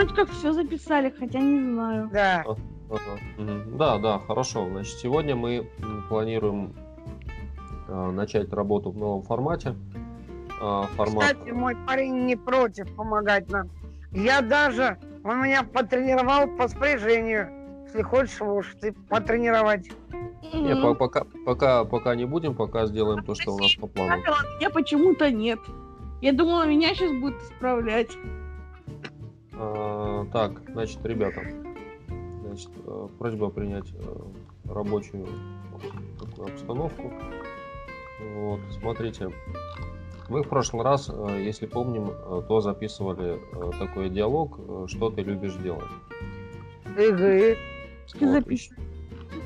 вроде как все записали, хотя не знаю. Да. Да, да, хорошо. Значит, сегодня мы планируем э, начать работу в новом формате. А, Формат. Кстати, мой парень не против помогать нам. Я даже, он меня потренировал по спряжению. Если хочешь, можешь ты потренировать. Не, по- пока, пока, пока не будем, пока сделаем то, что у нас по плану. Правила меня почему-то нет. Я думала, меня сейчас будут исправлять. А, так, значит, ребята, значит, э, просьба принять э, рабочую такую обстановку. Вот, смотрите, мы в прошлый раз, э, если помним, то записывали такой диалог, что ты любишь делать. Игры. Вот, запишешь.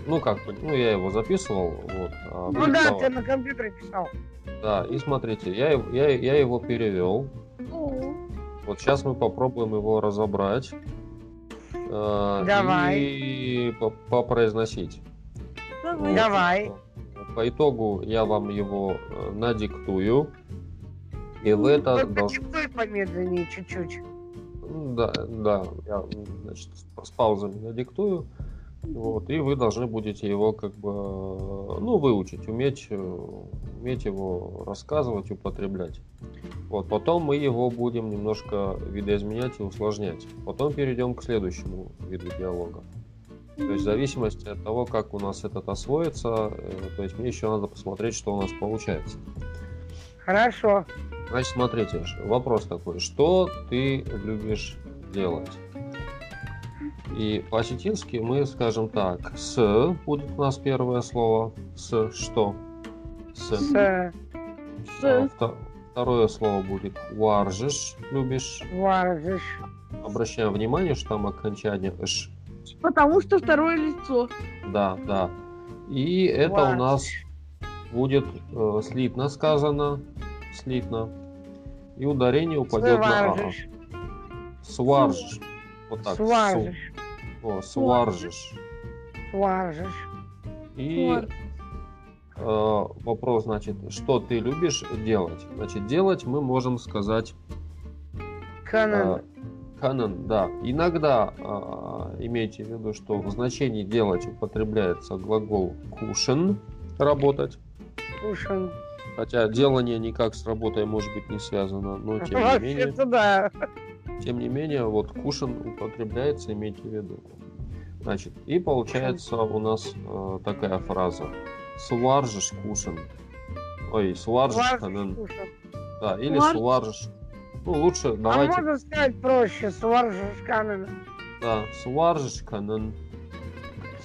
Ну как, ну я его записывал, вот. а Ну да, давай. ты на компьютере писал. Да, и смотрите, я, его- я, я его перевел. О, Вот сейчас мы попробуем его разобрать. э, Давай. И по- попроизносить. давай. Вот. Давай. По итогу я вам его э, надиктую. И в это Только должно... диктуй помедленнее чуть-чуть. Да, да, я значит, с паузами надиктую. Вот, и вы должны будете его как бы, ну, выучить, уметь, э, уметь его рассказывать, употреблять. Вот, потом мы его будем немножко видоизменять и усложнять. Потом перейдем к следующему виду диалога. То есть в зависимости от того, как у нас этот освоится, э, то есть мне еще надо посмотреть, что у нас получается. Хорошо. Значит, смотрите, вопрос такой. Что ты любишь делать? И по-осетински мы скажем так. С будет у нас первое слово. С что? С. С А, вто- Второе слово будет варжиш. Любишь. варжиш. Обращаем внимание, что там окончание ш. Потому что второе лицо. Да, да. И это у нас Варжиш. будет э, слитно сказано. Слитно. И ударение упадет на а. Сваржиш. Сваржиш. Вот так. Сваржиш. О, сваржиш. Сваржиш. И э, вопрос, значит, что ты любишь делать? Значит, делать мы можем сказать Канан. э, да. Иногда э, имейте в виду, что в значении делать употребляется глагол кушен, работать. Кушан. Хотя делание никак с работой может быть не связано, но тем не менее, Вообще-то да. Тем не менее, вот кушен употребляется, имейте в виду. Значит, и получается у нас э, такая фраза. Сваржиш кушен. Ой, канен. кушан. Да, или сваржиш. Ну, лучше А давайте, можно сказать проще. Сваржиш канан. да, сваржиш канен.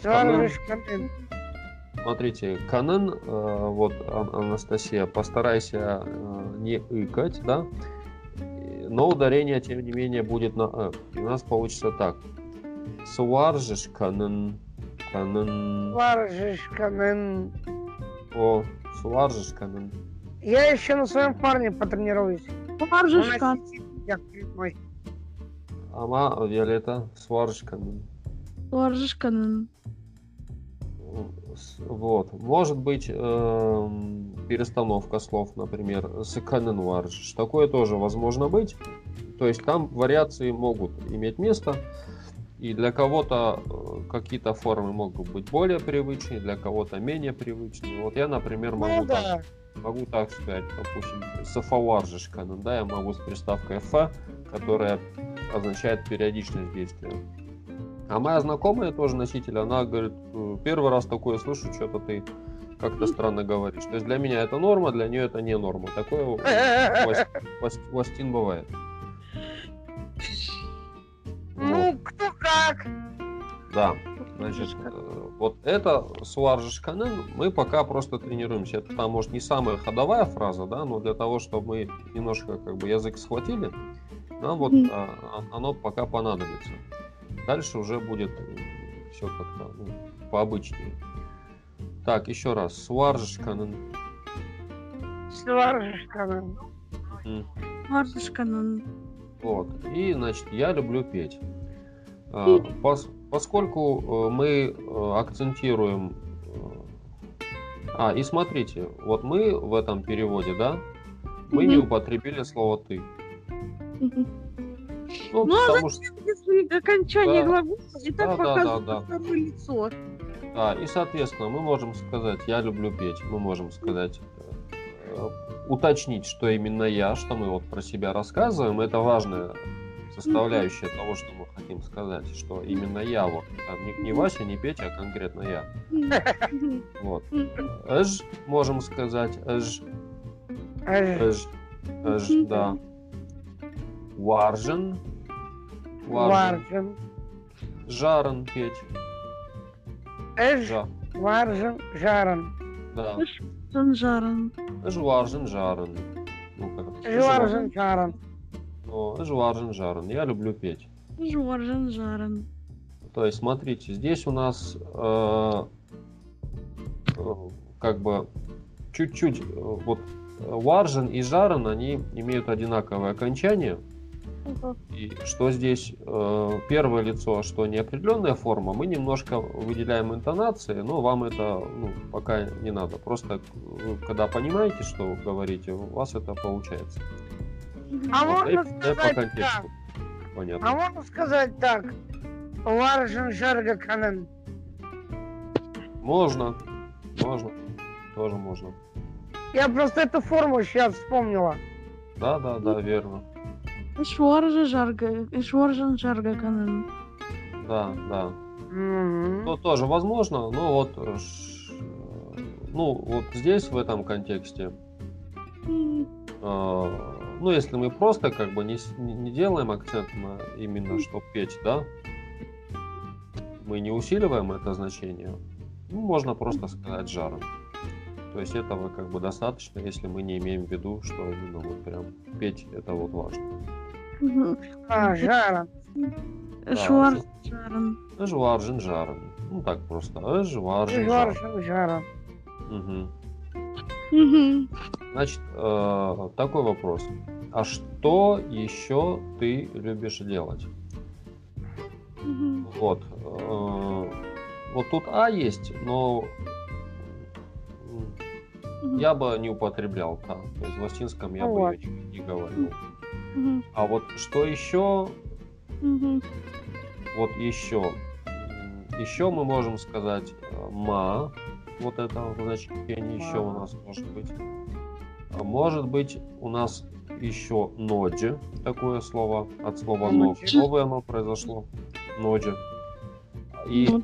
Сваржиш канан. Смотрите, канен, э, вот, Ан- Анастасия, постарайся э, не икать, да, но ударение, тем не менее, будет на «э». И у нас получится так. Сваржиш канен, канен, Сваржиш канан. о, сваржиш канен. Я еще на своем парне потренируюсь. Я мой. Ама, Виолетта, сваржиш канен. Ну, Вот. Может быть, эм, перестановка слов, например, с канен варжиш. Такое тоже возможно быть. То есть там вариации могут иметь место. И для кого-то э, какие-то формы могут быть более привычные, для кого-то менее привычные. Вот я, например, могу Ну так да. могу так сказать, допустим, сафаваржишкана, да, я могу с приставкой «ф», которая означает периодичность действия. А моя знакомая тоже носитель, она говорит, «Э, первый раз такое слышу, что-то ты как-то странно говоришь. То есть для меня это норма, для нее это не норма. Такое у властин бывает. Ну, кто как. Да, значит, э, вот это сваржиш канен мы пока просто тренируемся. Это там, может, не самая ходовая фраза, да, но для того, чтобы мы немножко как бы язык схватили, нам вот а, а- оно пока понадобится. Дальше уже будет все как-то ну, пообычнее. Так, еще раз. Сваржиш канен. Сваржиш канан. М. Варжишка. ну, Вот. И, значит, я люблю петь. А, пос- поскольку э, мы э, акцентируем... э, А, и смотрите, вот мы в этом переводе, да, мы не Мгм. употребили слово «ты». мгм. Ну, Ну, а потому что, Если окончание Да. глагола и Да, так да, показывает да, да. второе лицо. да, и, соответственно, мы можем сказать, я люблю петь, мы можем сказать, э, уточнить, что именно я, что мы вот про себя рассказываем, это важная составляющая того, что мы хотим сказать, что именно я, вот, там, не, не Вася, не Петя, а конкретно я. Мгм. Вот. Эж, можем сказать, эж, эж, эж, Мгм. да. Варжен, варжен, Варжен. жарен петь, Эж жа, варжен жарен. да. Санжаран. Эж варжен, жарен. Ну, как это? Эж варжен жарен. Ну, эж варжен, жарен. Я люблю петь. Жоржан жаран. То есть, смотрите, здесь у нас э, э, как бы чуть-чуть э, вот э, варжен и жарен, они имеют одинаковое окончание. И что здесь э, первое лицо, что неопределенная форма, мы немножко выделяем интонации, но вам это ну, пока не надо. Просто вы, когда понимаете, что вы говорите, у вас это получается. А Вот, можно и- по сказать контексту. так. Понятно. А можно сказать так. Варжен жарга канен. Можно, можно, тоже можно. Я просто эту форму сейчас вспомнила. Да, да, да, верно. Шваржа жарга. Шваржан жарга канен. Да, да. Ну, тоже возможно, но вот, э, ш- ну, вот здесь, в этом контексте, э, ну, если мы просто как бы не, не делаем акцент на именно что петь, да, мы не усиливаем это значение, ну, можно просто сказать жаром. То есть этого как бы достаточно, если мы не имеем в виду, что именно вот прям петь это вот важно. А, жарен. Шваржан жаран. Жваржен жарен. Ну так просто. Жваржен жарен. Жарен. Мгм. Значит, э, такой вопрос. А что еще ты любишь делать? Вот. э, Вот тут А есть, но я бы не употреблял «та». То есть в латинском я бы не говорил. А вот что еще? Вот еще. Еще мы можем сказать э, ма. Вот это значение еще у нас может быть. А Может быть у нас еще ноджи. Такое слово от слова. Ноджи. Новое оно произошло. Ноджи. И Ну,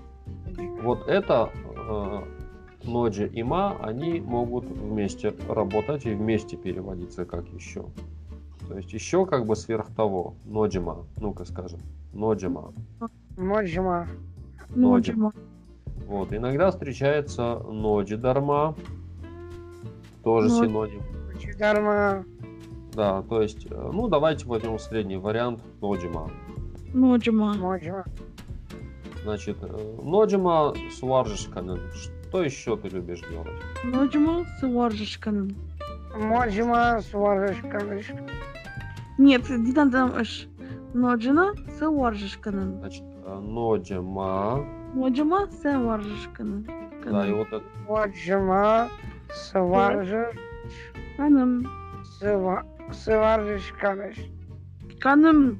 вот это э, ноджи и ма, они могут вместе работать и вместе переводиться как еще. То есть еще как бы сверх того. Ноджима. Ну-ка скажем. Ноджима. Моджима. Ноджима. Вот. Иногда встречается ноджи дарма. Тоже Ноджи. синоним. Дарма. Да, то есть, э, ну давайте возьмем средний вариант ноджима. Ноджима. Моджима. Значит, э, ноджима сваржишканен. Что еще ты любишь делать? Ноджима сваржишканен. Моджима сваржишканен. Нет, не надо аж. Ноджина сваржишканен. Значит, э, ноджима. Ноджима сваржишканен. Да, и вот это. Моджима сваржишканен. Канем. Сваржишканен. Канем.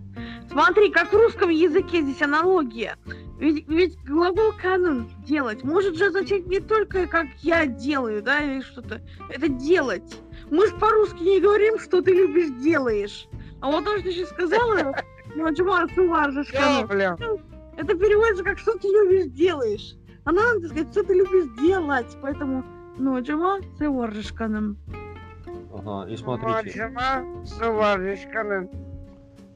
Смотри, как в русском языке здесь аналогия. Ведь, ведь глагол канон делать может же означать не только как я делаю, да, или что-то. Это делать. Мы же по-русски не говорим, что ты любишь делаешь. А вот то, что ты сейчас сказала, ну, важишь, канон. Бля. Это переводится как что ты любишь делаешь. А надо сказать, что ты любишь делать. Поэтому, ну, чума, воржишь канон. Ага, и смотрите. Моджима сваржишканен.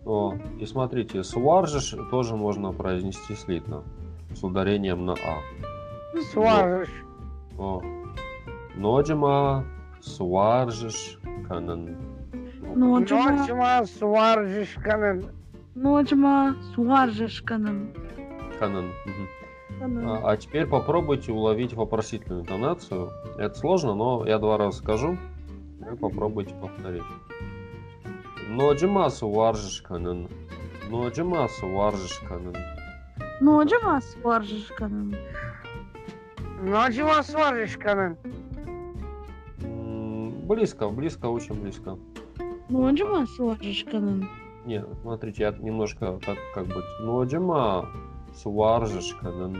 О, и смотрите, сваржиш тоже можно произнести слитно. С ударением на А. Сваржиш. О. Ноджима сваржиш канен. Чума, сваржишь канон. Канен. мгм. Канон. А, а теперь попробуйте уловить вопросительную интонацию. Это сложно, но я два раза скажу. Вы попробуйте повторить. Ноджима сваржиш канен. Ноджима сваржиш канен. Ну, чума, сваржишь канон. Моджима сваржишканен. М, Близко, близко, очень близко. Ну, чума, сваржишь канон. Не, смотрите, я немножко так как бы... Ноджима сваржишканен.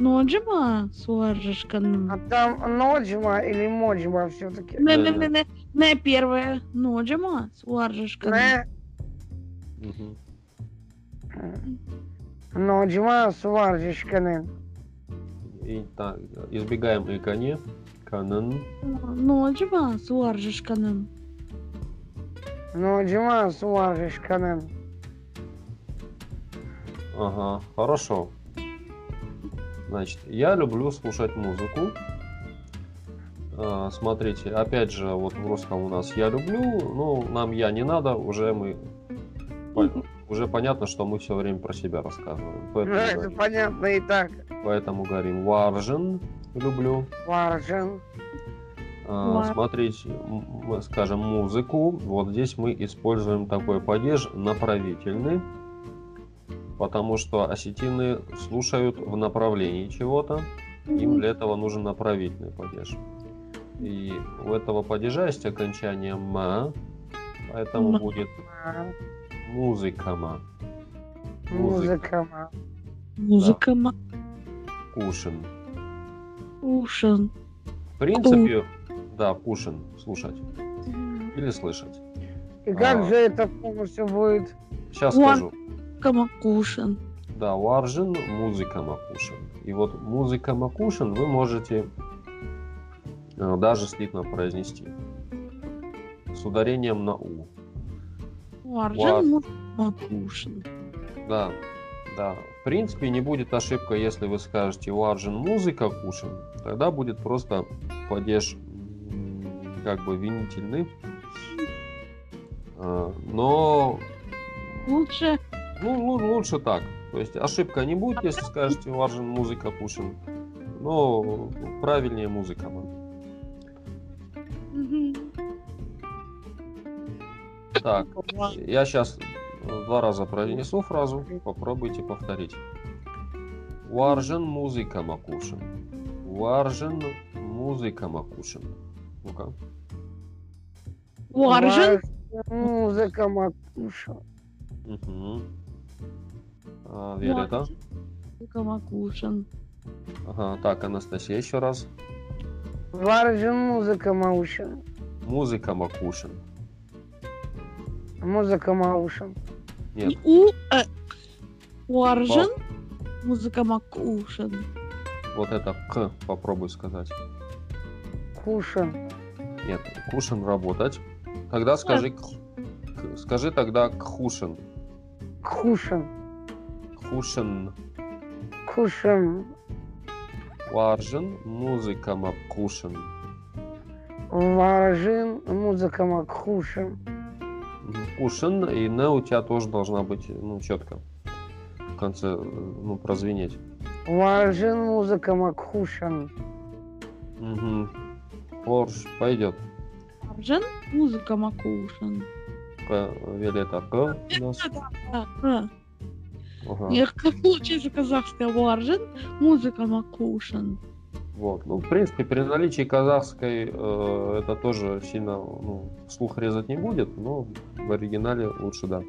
Ноджима суаржишканын. А там Ноджима или Моджима все-таки? Не, не, не, не, не первое. Ноджима суаржишканын. Не. Ноджима Сваржишканен. И так, избегаем иконе. Канен. Ноджима суаржишканын. Ноджима Сваржишканен. Ага, хорошо. Значит, я люблю слушать музыку. А, Смотрите, опять же, вот в русском у нас я люблю, ну, нам я не надо, уже мы уже понятно, что мы все время про себя рассказываем. Поэтому, Ну, это говорим, понятно и так. поэтому говорим варжен люблю. Варжин. А, Смотрите, м- мы скажем музыку. Вот здесь мы используем такой падеж направительный, потому что осетины слушают в направлении чего-то. Им для этого нужен направительный падеж. И у этого падежа есть окончание ма, поэтому Ма. будет А, музыкама, Музыка. ма. Музыка ма- кушин. ушен. В принципе, да, кушин, слушать или слышать. И как А. же это полностью будет? Сейчас Вар- скажу. Камакушен. Да, варжин, музыка макушин. И вот музыка макушин вы можете э, даже слитно произнести. С ударением на У. Музыка макушен. Да, да. В принципе, не будет ошибка, если вы скажете варжин музыка кушин. Тогда будет просто падеж как бы винительный. Э, Но Лучше Ну, лу- лучше так. То есть ошибка не будет, если скажете уарзын музыкӕ хъусын. Но правильнее музыка. Так, я сейчас два раза произнесу фразу, попробуйте повторить. Уарзын музыкӕмӕ хъусын. Уарзын музыкӕмӕ хъусын. Ну-ка. Варжен Музыка Макуша. Угу. А, Виолетта? музыка макушен. Ага, так, Анастасия еще раз. Варжин музыка Маушин. Музыка макушин. Музыка Маушин. Нет. И У э, Варжен музыка макушен. Вот это к попробуй сказать. Кушин. Нет, кушин работать. Тогда скажи, к- скажи тогда кхушин. Кушин. Кхушин. Кушин. Варжин, музыка макушин. Варжин музыка Макхушин. Мгм. Хъусын, и не у тебя тоже должна быть, ну, четко. В конце, ну, прозвенеть. Варжин музыка Макхушин. Угу. Порш, пойдет. Варжен музыка макушен. К, Виолетта, К. Да, да. Ага. Я как получается казахская Варжен музыка макушен. Вот. Ну, в принципе, при наличии казахской э, это тоже сильно ну, слух резать не будет, но в оригинале лучше, да.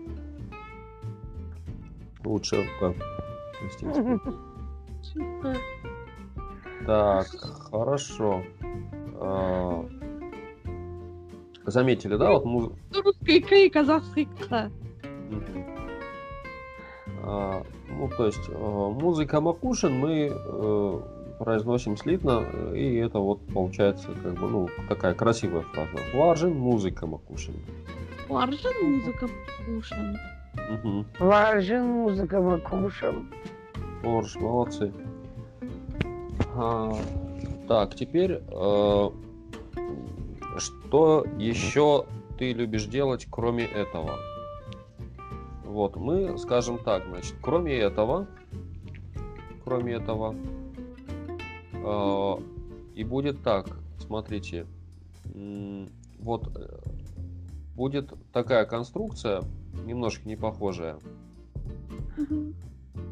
Лучше. Естественно. Супер. Так, хорошо. А, Заметили, да, вот муз- Русский К и казахский К. Мгм. А, Ну, то есть э, музыка Макушин мы э, произносим слитно, э, и это вот получается как бы, ну, такая красивая фраза. Варжин, музыка Макушин. Варжен музыка макушен. Мгм. Варжин музыка Макушин. Орш, молодцы. А, так, теперь, э, что еще ты любишь делать, кроме этого? Вот, мы скажем так, значит, кроме этого, кроме этого, э, и будет так, смотрите, вот э, будет такая конструкция, немножко не похожая.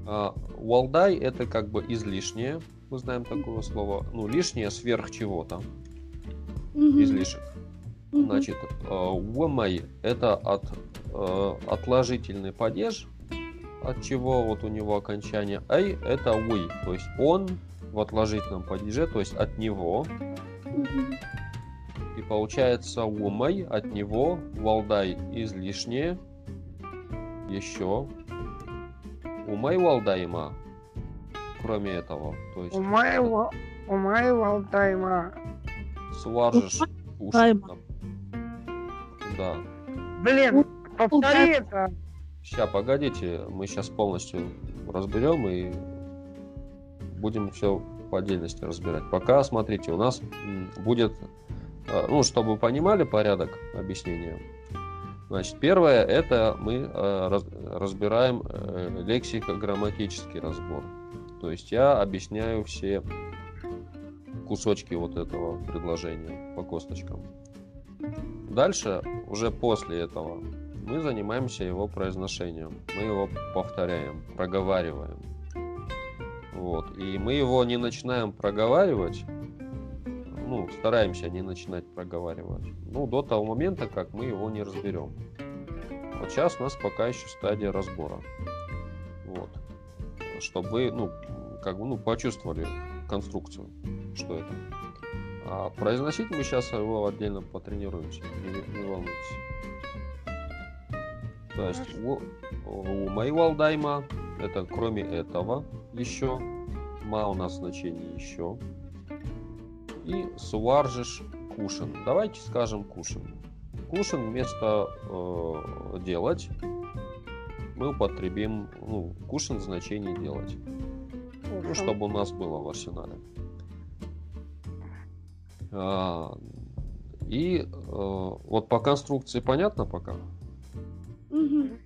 А, Валдай это как бы излишнее, мы знаем такое слово, ну лишнее сверх чего-то, Мгм. излишек. Мгм. Значит, умай это от э, отложительный падеж, от чего вот у него окончание ай это уй, то есть он в отложительном падеже, то есть от него, Мгм. и получается умай от него, валдай излишнее, еще, умай валдайма, кроме этого, то есть У моего, у моего Алтайма. сваржешь Валдайма. кушать. Да. Блин, повтори это. Сейчас, погодите, мы сейчас полностью разберем и будем все по отдельности разбирать. Пока, смотрите, у нас будет, э, ну, чтобы вы понимали порядок объяснения. Значит, первое, это мы э, раз- разбираем э, лексико-грамматический разбор. То есть я объясняю все кусочки вот этого предложения по косточкам. Дальше, уже после этого, мы занимаемся его произношением. Мы его повторяем, проговариваем. Вот. И мы его не начинаем проговаривать, ну, стараемся не начинать проговаривать, ну, до того момента, как мы его не разберем. Вот сейчас у нас пока еще стадия разбора. Вот. Чтобы вы, ну, как бы, ну, почувствовали конструкцию, что это. А произносить мы сейчас его отдельно потренируемся, не, не волнуйтесь. То есть у, у моего алдайма это кроме этого еще ма у нас значение еще и суаржиш кушен. Давайте скажем кушен. Кушен вместо э, делать мы употребим ну, кушен значение делать. Ну, чтобы у нас было в арсенале. А, и э, вот по конструкции понятно пока? Мгм.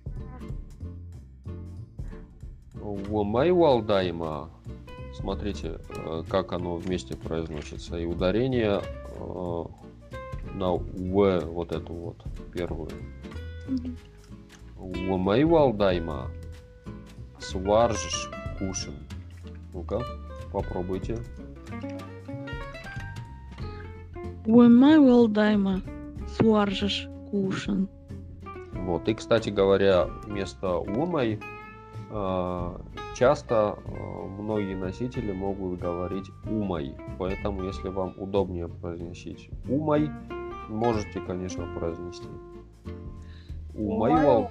Майвалдайма. Смотрите, э, как оно вместе произносится. И ударение э, на В, вот эту вот первую. Мгм. Майвалдайма. Сваржиш кушен. Ну-ка, попробуйте. Уэмай Валдайма. Сваржиш кушен. Вот. И, кстати говоря, вместо умай часто э, многие носители могут говорить умай. Поэтому, если вам удобнее произносить умай, можете, конечно, произнести. Умай. валдай.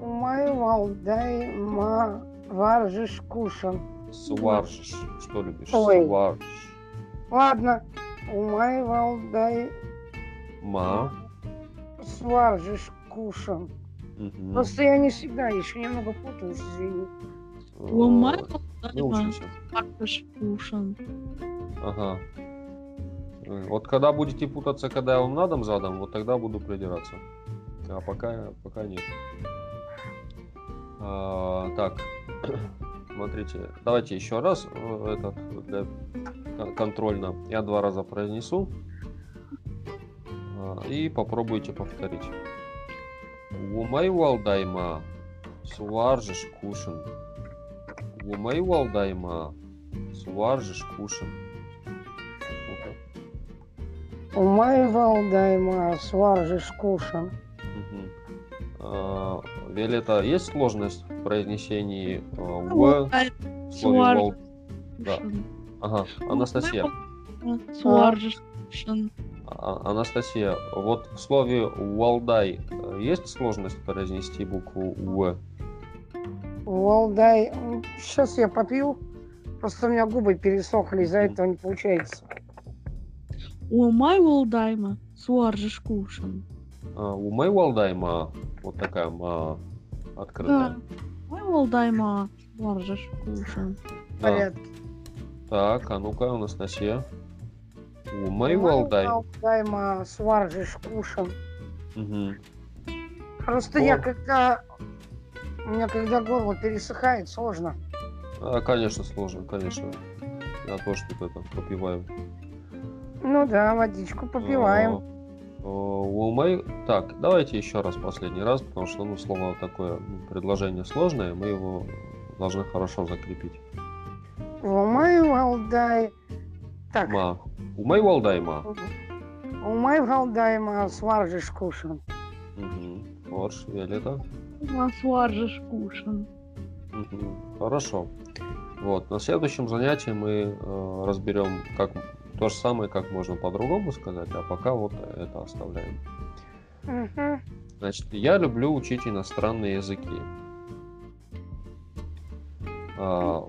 У моего Алтайма варжиш кушан. Сваржиш. Что любишь? Ой. Сваржиш. Ладно. У моего Алтай Ма. сваржиш кушан. Мгм. Просто я не всегда еще немного путаюсь, извини. Уэмай Э, Не. Сваржиш кушен. Ага. Э, Вот когда будете путаться, когда я вам на дом задам, вот тогда буду придираться. А пока, пока нет. А, так, смотрите, давайте еще раз э, этот для кон- контрольно. Я два раза произнесу А, и попробуйте повторить. Умай валдайма, сваржиш кушин. Умай валдайма, сваржиш кушин. Ну-ка. У моего Алдайма сваржиш кушан. А, Виолетта, есть сложность в произнесении а, в слове? Сваржиш Да. Ага, Анастасия. Сваржиш кушен. А- Анастасия, вот в слове Валдай есть сложность произнести букву В? Валдай. Сейчас я попью. Просто у меня губы пересохли, из-за этого не получается. Уэмай Валдайма. Сваржиш кушен. А, У Мэй Валдайма вот такая ма Да. открытая. Уэмай Валдайма. Сваржиш кушен. В Да. порядке. Так, а ну-ка. У Мэй У моего Валдай. Алдайма сваржиш кушан. Мгм. Просто О. я когда... У меня когда горло пересыхает, сложно. А, конечно, сложно, конечно. Я тоже тут это попиваю. Ну да, водичку попиваем. А, У Мэй... Так, давайте еще раз последний раз, потому что ну, слово такое, предложение сложное, мы его должны хорошо закрепить. В моем Алдай... Так, Ма. У Мэй Валдай ма. Умай вгалдаема сваржиш кушан. Мгм. Борщ, Виолетта. Сваржишь кушан. Мгм. Хорошо. Вот. На следующем занятии мы э, разберем, как то же самое, как можно по-другому сказать, а пока вот это оставляем. Мгм. Значит, я люблю учить иностранные языки. А,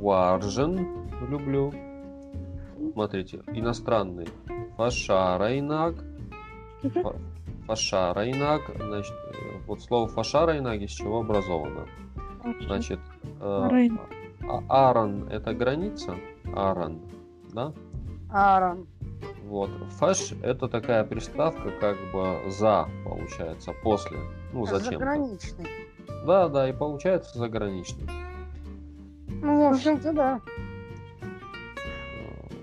Варжен люблю. Смотрите, иностранный. Фашарайнаг. Фа- Фашарайнаг. Значит, э, вот слово фашарайнаг из чего образовано? Значит, э, а- Аран это граница. Аран, да? Аарон. Вот. Фаш это такая приставка, как бы за, получается, после. Ну, зачем? Заграничный. Да, да, и получается заграничный. Ну, в общем-то, да.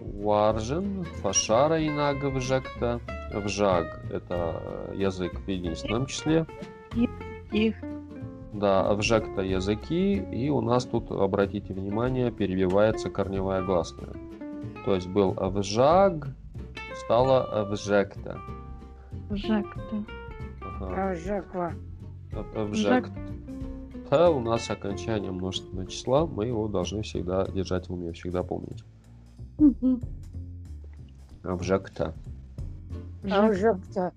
Варжен, фашара и нага вжакта. Вжаг это э, язык в единственном числе. Их. Да, вжакта языки. И у нас тут, обратите внимание, перебивается корневая гласная. То есть был вжаг, стало вжекта. Жак-то. Ага. А, Жаква. Вжак. Т у нас окончание множественного числа, мы его должны всегда держать в уме, всегда помнить. А Жак. Жакта.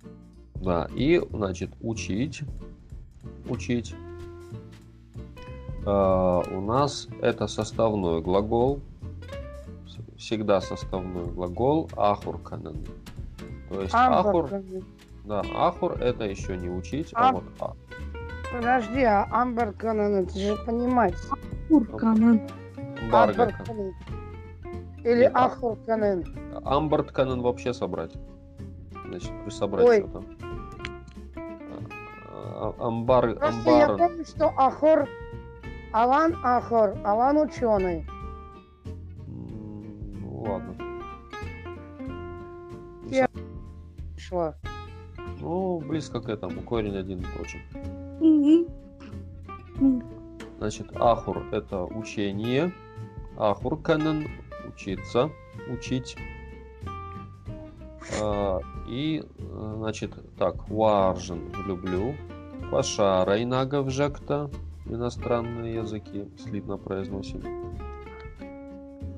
Да, и, значит, учить. Учить. А, у нас это составной глагол. Всегда составной глагол ахурканен. То есть ахур, да, ахур это еще не учить, а А- вот а- Подожди, а Амбер Канан, это же понимать. Амбер Канан. Или Ахур Канан. Амбард вообще собрать. Значит, присобрать Ой. что-то. А- а- Амбар, Просто я амбар. помню, что Ахор, Алан Ахор, Алан ученый. Ну ладно. Я- Шла. Ну, близко к этому. Корень один и тот же. Мгм. М. Значит, ахур это учение. Ахур канен учиться, учить. А, И, э, значит, так, варжен люблю. Пашара инага вжекта. Иностранные языки слитно произносим.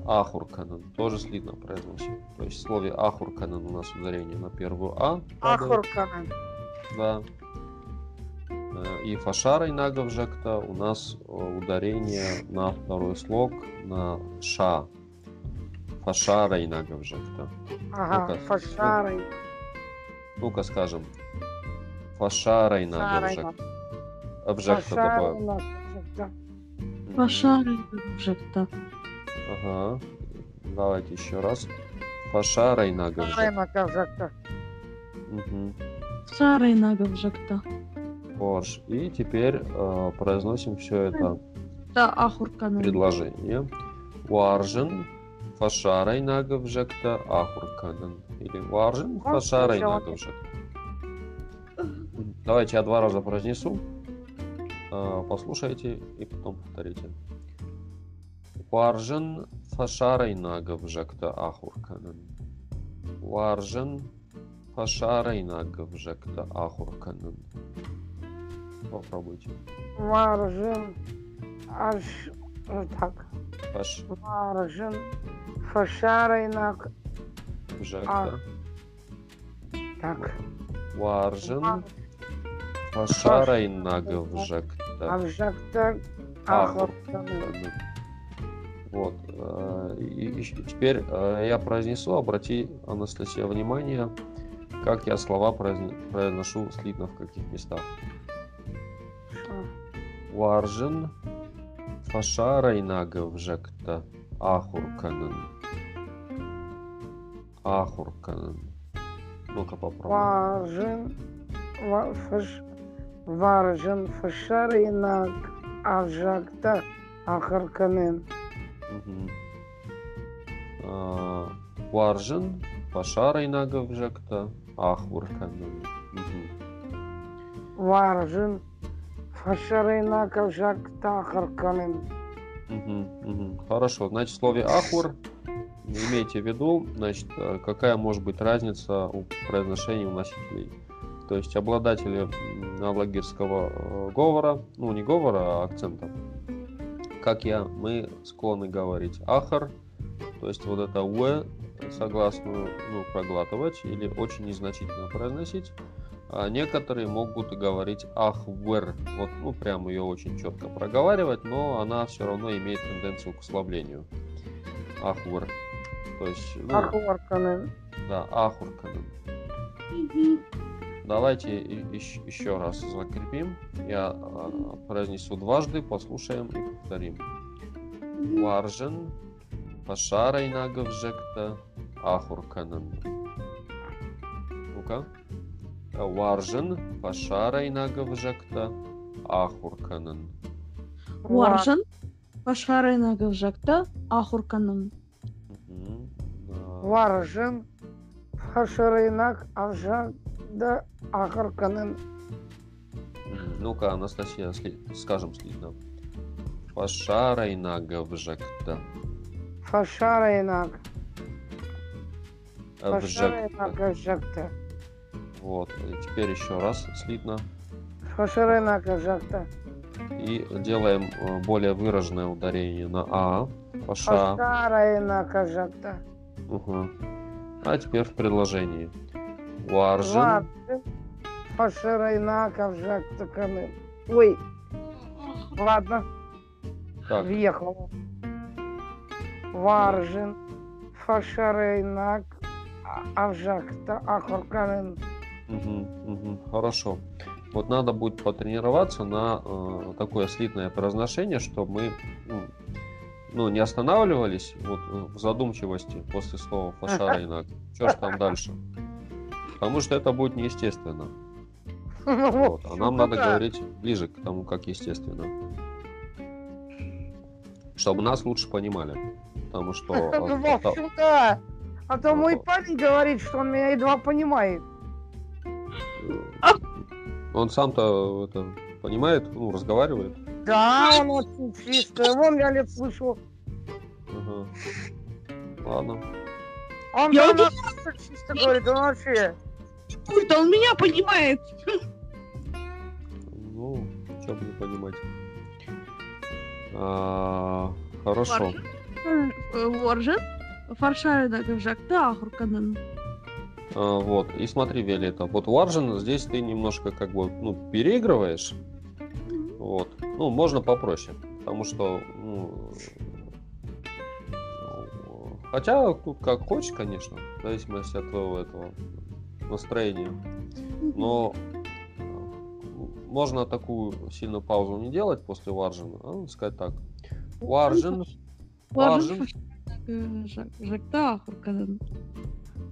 Ахурканен тоже слитно произносим. То есть в слове ахурканен у нас ударение на первую А. падает. Ахур Канан. Да. Э, И фашара и наговжекта у нас э, ударение на второй слог на ша. Фашара и наговжекта. Ага, Ну-ка. Фашарой. Ну-ка скажем. Фашарой. наговжекта. Обжекта. Мгм. Пошарай жак-то. Ага. Давайте еще раз. Фашарой. Мгм. Сарай нагов жак-то. Борщ. И теперь э, произносим все это Да, предложение. Варжен фашарай наговжекта ахурканан. Или варжен фашарай сначала? наговжекта. Давайте я два раза произнесу. А, Послушайте и потом повторите. Варжен фашарай наговжекта ахурканан. Варжен фашарай наговжекта ахурканан. Попробуйте. Варжен. Аж так. Фаш Варжен. Фашарой на... Жекта. Так. Варжен. Фашарай нагов А жекта. в Жакта Ахур. Ахур Канан. Вот. э, И и теперь э, я произнесу, обрати, Анастасия, внимание, как я слова произн- произношу слитно в каких местах. Варжен. Фашарай нагов жекта. Ахурканан. Ахурканан. Ну-ка попробуем. Варжен. ва- фаш- Варжен. Фашарой на... А в Жакта Ахур Канан. Мгм. А, Варжен, Пашара инагов жекта, Ахурканен. Мгм. Варжен. Фашарой на... Мгм, мгм. Хорошо, значит в слове Ахур имейте в виду, значит, э, какая может быть разница у произношения у носителей. То есть обладатели алагирского э, говора, ну не говора, а акцента, как я, мы склонны говорить ахар, то есть вот это у согласную ну, проглатывать или очень незначительно произносить. А некоторые могут говорить ахвер, вот, ну, прям ее очень четко проговаривать, но она все равно имеет тенденцию к ослаблению. Ахвер. То есть, ну, Ахварканен. да, ахурканен. Давайте еще, раз закрепим. Я э, произнесу дважды, послушаем и повторим. Варжен, пашарай нагавжекта, ахурканен. Ну-ка. Варжен, пашарай нагавжекта, ахурканен. Уаржан, Пашарайна Гавжакта, Ахурканын. Мгм, да. Варжен. Хашарайнак Авжада Ахарканен. Ну-ка, Анастасия, скажем слитно. Пашарай нагавжекта. Фашарайнак. Вжекта. Фашарайнак Авжакта. Вот. И теперь еще раз слитно. Фашарайнак Авжакта. И делаем э, более выраженное ударение на А. Паша. Фашарайнак Авжакта. Мгм. А теперь в предложении. Варжен. Фашарайнак Авжакта Канен. Ой. Ладно, Так, въехала. Варжен. Фашарайнак Авжакта Ахарканен. мгм, мгм. хорошо. Вот надо будет потренироваться на э, такое слитное произношение, чтобы мы ну, ну, не останавливались вот, э, в задумчивости после слова пошарайнак. Что ж там дальше? Потому что это будет неестественно. Вот. А нам надо Ну говорить ближе к тому, как естественно. Чтобы нас лучше понимали. Потому что... Ну, а- в а- общем, да. А то мой парень говорит, что он меня едва понимает. Он сам-то это понимает, ну, разговаривает. Да, он очень чистый. Вон я лет слышу. Ага. Ладно. Он Я чисто говорит, он вообще. Ой, он меня понимает. Ну, что бы не понимать. А, хорошо. Воржен, Фаршарайна Гавжакта, Ахурканын. А, вот. И смотри, Виолетта, вот Варжин здесь ты немножко как бы, ну, переигрываешь. Вот. Ну, можно попроще. Потому что, ну, хотя тут как хочешь, конечно, в зависимости от твоего этого настроения. Но э, можно такую сильную паузу не делать после Варжина, а сказать так. Варжин, Варжин.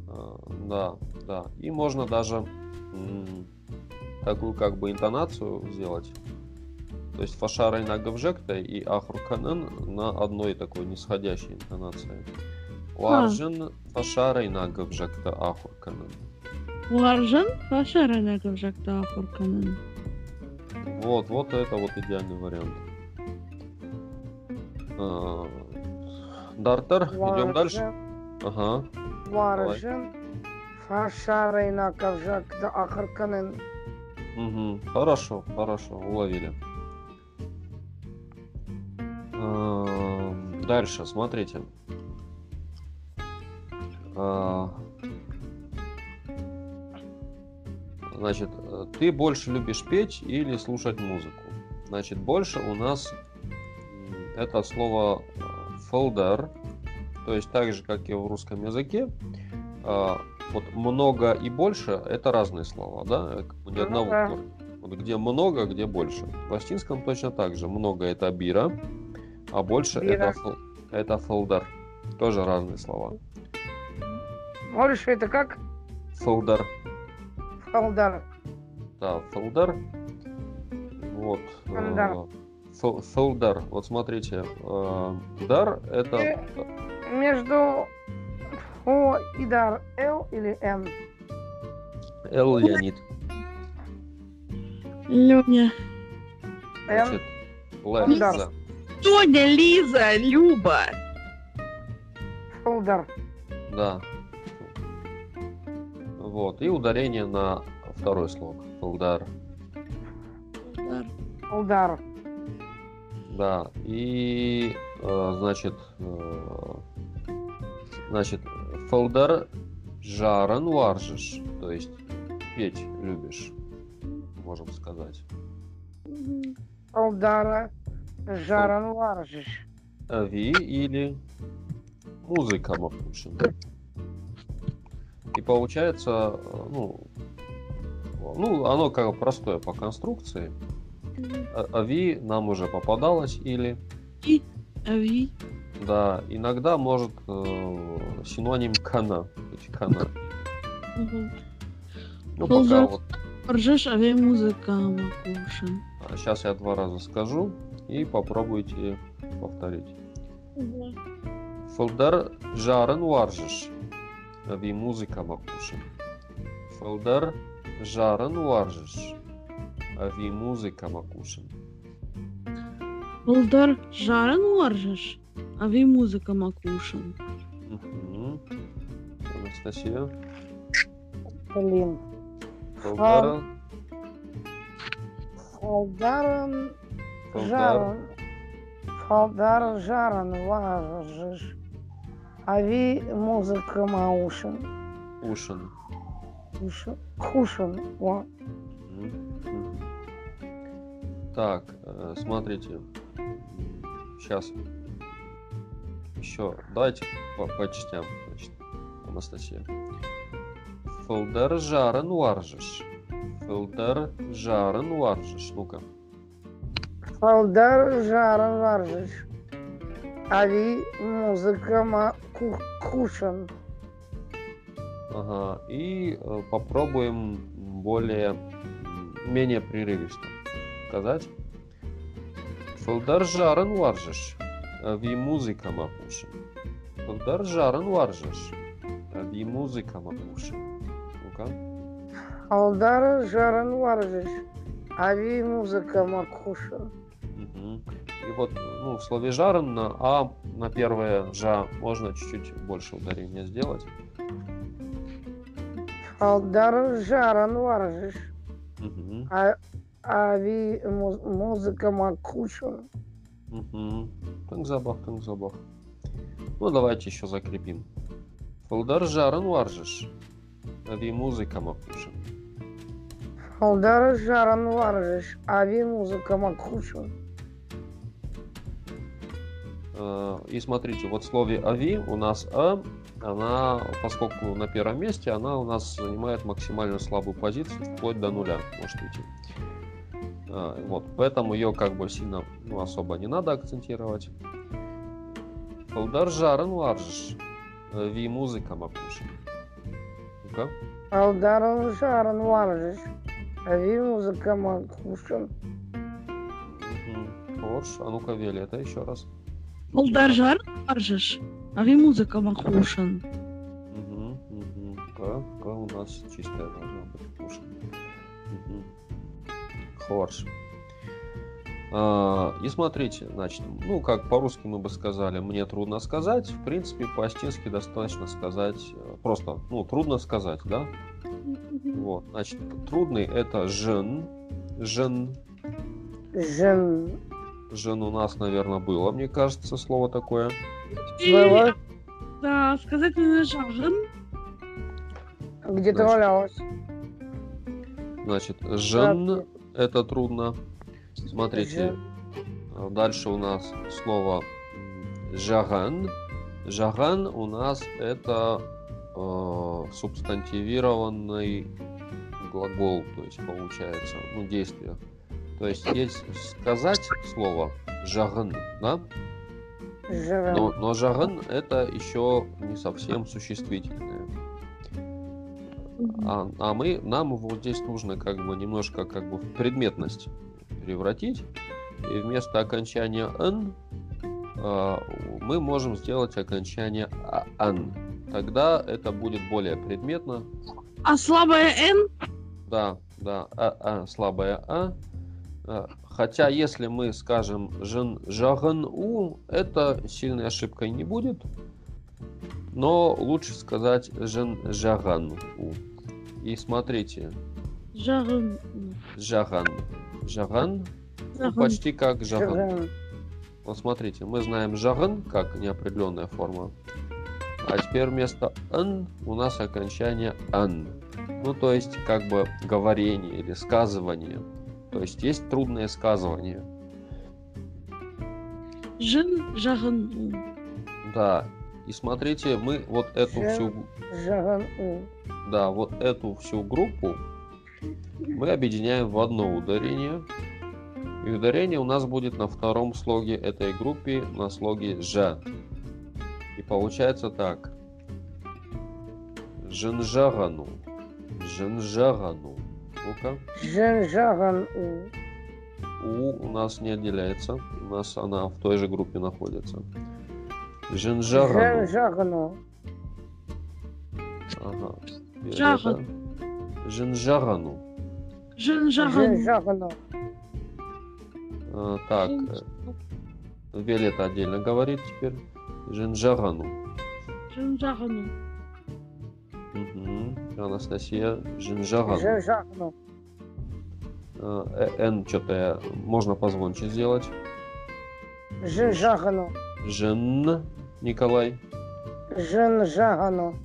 А, Да, да. И можно даже такую как бы интонацию сделать. То есть фашарай на гавжекта и ахруканен на одной такой нисходящей интонации. Варжин фашарай на гавжекта ахруканен. Воржен, Фаршарайна Гавжакта, Ахурканын. Вот, вот это вот идеальный вариант. А, Дартер, идем дальше. Ага. Варжен. Фашарайна Кавжакта Ахарканен. Мгм. Хорошо, хорошо, уловили. Эм, Дальше, смотрите. А, Значит, э, ты больше любишь петь или слушать музыку? Значит, больше у нас это слово э, folder, то есть так же, как и в русском языке, а, вот много и больше это разные слова, да, ни Ну одного да. корня. Вот где много, где больше. В латинском точно так же. Много это бира, а больше Бира. это, это folder. Тоже разные слова. Больше это как? Folder. Халдар. Да, folder. Вот. Folder. э, Folder. Вот смотрите. э, Дар это... Э. Между О и Дар. Л или Н? Л Леонид. Леня. Значит. Леза. Тоня, Лиза, Люба. Фолдар. Да. Вот. И ударение на второй слог. Фолдар. Удар. Удар. Да. И, э, значит, э, значит, Фолдар жаран варжиш. То есть петь любишь, можем сказать. Фолдара. Жаран варжиш. Ви или музыка Макушин. И получается, э, ну, ну, оно как бы простое по конструкции. Мгм. А- Ави нам уже попадалось или, Ави. да, иногда может э, синоним кана быть кана. Мгм. Ну, пока вот, Ржешь, ави музыка макушин. сейчас я два раза скажу и попробуйте повторить. Фолдар жарен варжиш. Ави музыка макушин. Фолдар жарен варжиш. Ави музыка макушин. Болдар жарен уаржешь, ави музыка макушин. Мгм. Анастасия. Блин. Фолдар. Фолдаран. Фолдар. Жаран. Фолдар жаран варжиш. Ави музыка маушин. Ушин. Кушин. Кушин. О. Так, э, смотрите. Сейчас еще давайте по, по частям. Значит, Анастасия. Фолдер жарен варжиш. Фолдер жарен варжиш. Ну-ка. Фолдар жаран варжиш. Ави музыка ма ку- кушин. Ага. И э, попробуем более менее прерывисто сказать. Фолдар жарен варжиш. Ви музыка макушин. Фолдар жарен варжиш. Ви музыка макушин. Ну-ка. Жаран варжиш. Ави музыка ма кушин. Вот ну, в слове жарен на А на первое жа можно чуть-чуть больше ударения сделать. Фолдар жаран варжиш. Мгм. А, ави му- музыка ма кушин. Мгм. Так забах, так забах. Ну, давайте еще закрепим. Фолдар жарен варжиш. Ви музыка макушин. Фолдар жаран варжиш. Ави музыка ма кушин. Э, И смотрите, вот в слове ави у нас а, она, поскольку на первом месте, она у нас занимает максимально слабую позицию, вплоть до нуля может уйти. Э, Вот, поэтому ее как бы сильно ну, особо не надо акцентировать. Фолдар жарен варжиш. Ви музыка макушин. Ну-ка. Фолдар жаран варжиш. Ави музыка ма кушин. Мгм. Хорош. А ну-ка, Вели, это еще раз. Болдар жарен уаржешь, ави музыка макушин. Угу, угу. К, К у нас чистая должна быть. Мгм. Хорош. А, И смотрите, значит, ну, как по-русски мы бы сказали, мне трудно сказать. В принципе, по-астински достаточно сказать, э, просто, ну, трудно сказать, да? Вот, значит, трудный это жен, жен, Жен. Жен у нас, наверное, было, мне кажется, слово такое. Было? Да, сказать мне жарен. Где ты Значит, валялась? Значит, жен Здравствуй. это трудно. Смотрите, Жен. дальше у нас слово жаган. Жаган у нас это э, субстантивированный глагол, то есть получается, ну, действие. То есть есть сказать слово жаган, да? Жен. Но, но жаган это еще не совсем существительное. А, а мы, нам вот здесь нужно как бы немножко как бы в предметность превратить. И вместо окончания «н» а, мы можем сделать окончание а- «ан». Тогда это будет более предметно. А слабая Н? Да, да, а, а, слабое «а». А, Хотя, если мы скажем «жен, жаган у», это сильной ошибкой не будет. Но лучше сказать жен жаган. И смотрите, Жаган. жаган. Жаган ну, почти как жаган. Жаган. Вот смотрите, мы знаем жаган как неопределенная форма. А теперь вместо н у нас окончание ан. Ну, то есть, как бы говорение или сказывание. То есть есть трудное сказывание. Жин жаган. Да. И смотрите, мы вот эту Жа- всю, Жаган. у. да, вот эту всю группу мы объединяем в одно ударение. И ударение у нас будет на втором слоге этой группы, на слоге «ж». И получается так. Жинжагану. Жинжагану. Ну-ка. Жен Жаган. у. У у нас не отделяется. У нас она в той же группе находится. Жинжагану. Жен Жагану. Ага. Жаган. это Жинжагану. Жин Жен жаган. Жагану. А, так, Виолетта отдельно говорит теперь. Жинжагану. Жин жагану. Мгм. Анастасия Жинжагану. Жен Жагану. А, э, Н что-то можно позвонче сделать. Жен Жагану. Жен Николай. Жен Жагану.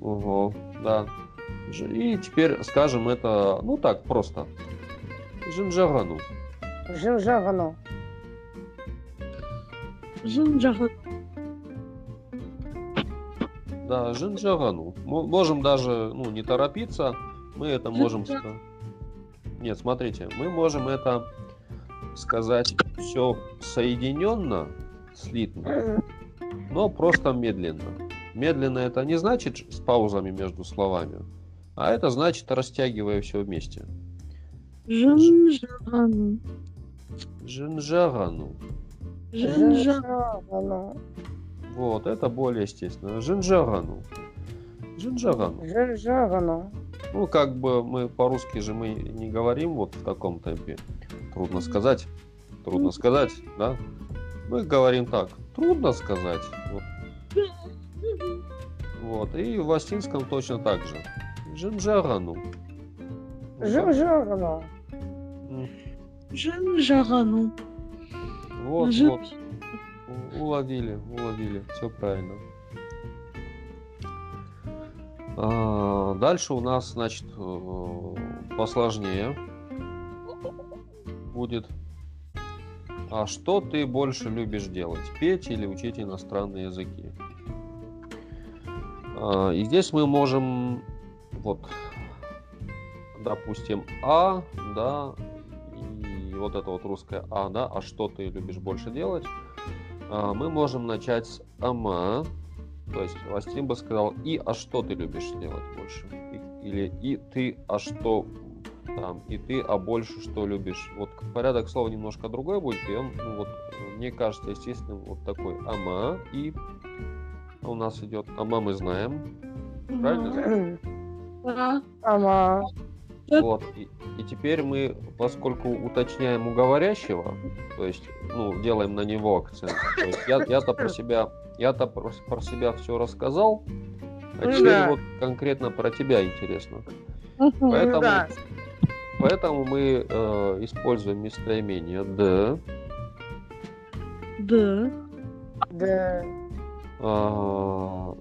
Ого, да. И теперь скажем это, ну так, просто. Жинжагану. Жен Жагану. Да, Жинжагану. Мо- Можем даже, ну, не торопиться. Мы это можем... Нет, смотрите, мы можем это сказать все соединенно, слитно, но просто медленно. Медленно это не значит с паузами между словами, а это значит растягивая все вместе. Жин жагану. Жинжагану. Вот, это более естественно. Жинжагану. Жен Жагану. Ну, как бы мы по-русски же мы не говорим вот в таком темпе. Трудно сказать. Трудно сказать, да? Мы говорим так. Трудно сказать. Вот. Вот. И в астинском точно так же. Жинжагану. Жен Жагану. М, Жин жагану. Вот, Жин- вот. Уловили, уловили. Все правильно. А, Дальше у нас, значит, э, посложнее будет. А что ты больше любишь делать? Петь или учить иностранные языки? А, И здесь мы можем, вот, допустим, А, да, и вот это вот русское А, да, а что ты любишь больше делать? А, Мы можем начать с ама, то есть Вастин бы сказал и, а что ты любишь делать больше? Или и ты, а что там, и ты, а больше что любишь? Вот порядок слова немножко другой будет, и он, ну, вот, мне кажется, естественным вот такой ама, и у нас идет ама мы знаем, правильно? Ама. Вот. И, и теперь мы, поскольку уточняем у говорящего, то есть, ну, делаем на него акцент. То есть я, я-то про себя, я-то про, про себя все рассказал, а теперь да. вот конкретно про тебя интересно. Поэтому, да. поэтому мы э, используем местоимение д, Да. Да. а,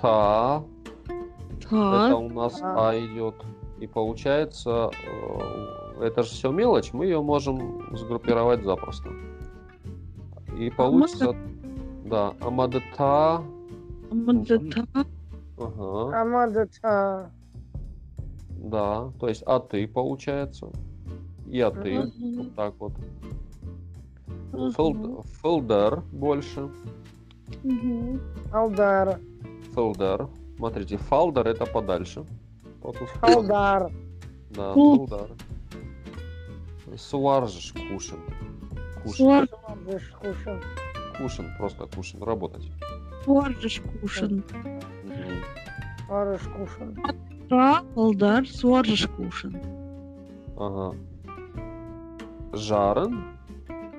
та, это Так. у нас А. а идет. И получается, э, это же все мелочь, мы ее можем сгруппировать запросто. И получится, да, амадата, Мандата. ага, Амадата. да, то есть а ты получается, и а ты, Ага. вот так вот. Фолд- Фолдер больше, Мгм. Алдар. фолдер. Смотрите, фалдер это подальше. Вот тут Алдар. Да, фолдер. Суаржиш кушен. Кушен. Суар- Будешь кушать. Кушен, просто кушен, работать. Суаржиш кушен. Мгм. Арыш кушать. Та, Алдар, суаржиш кушен. Ага. Жарын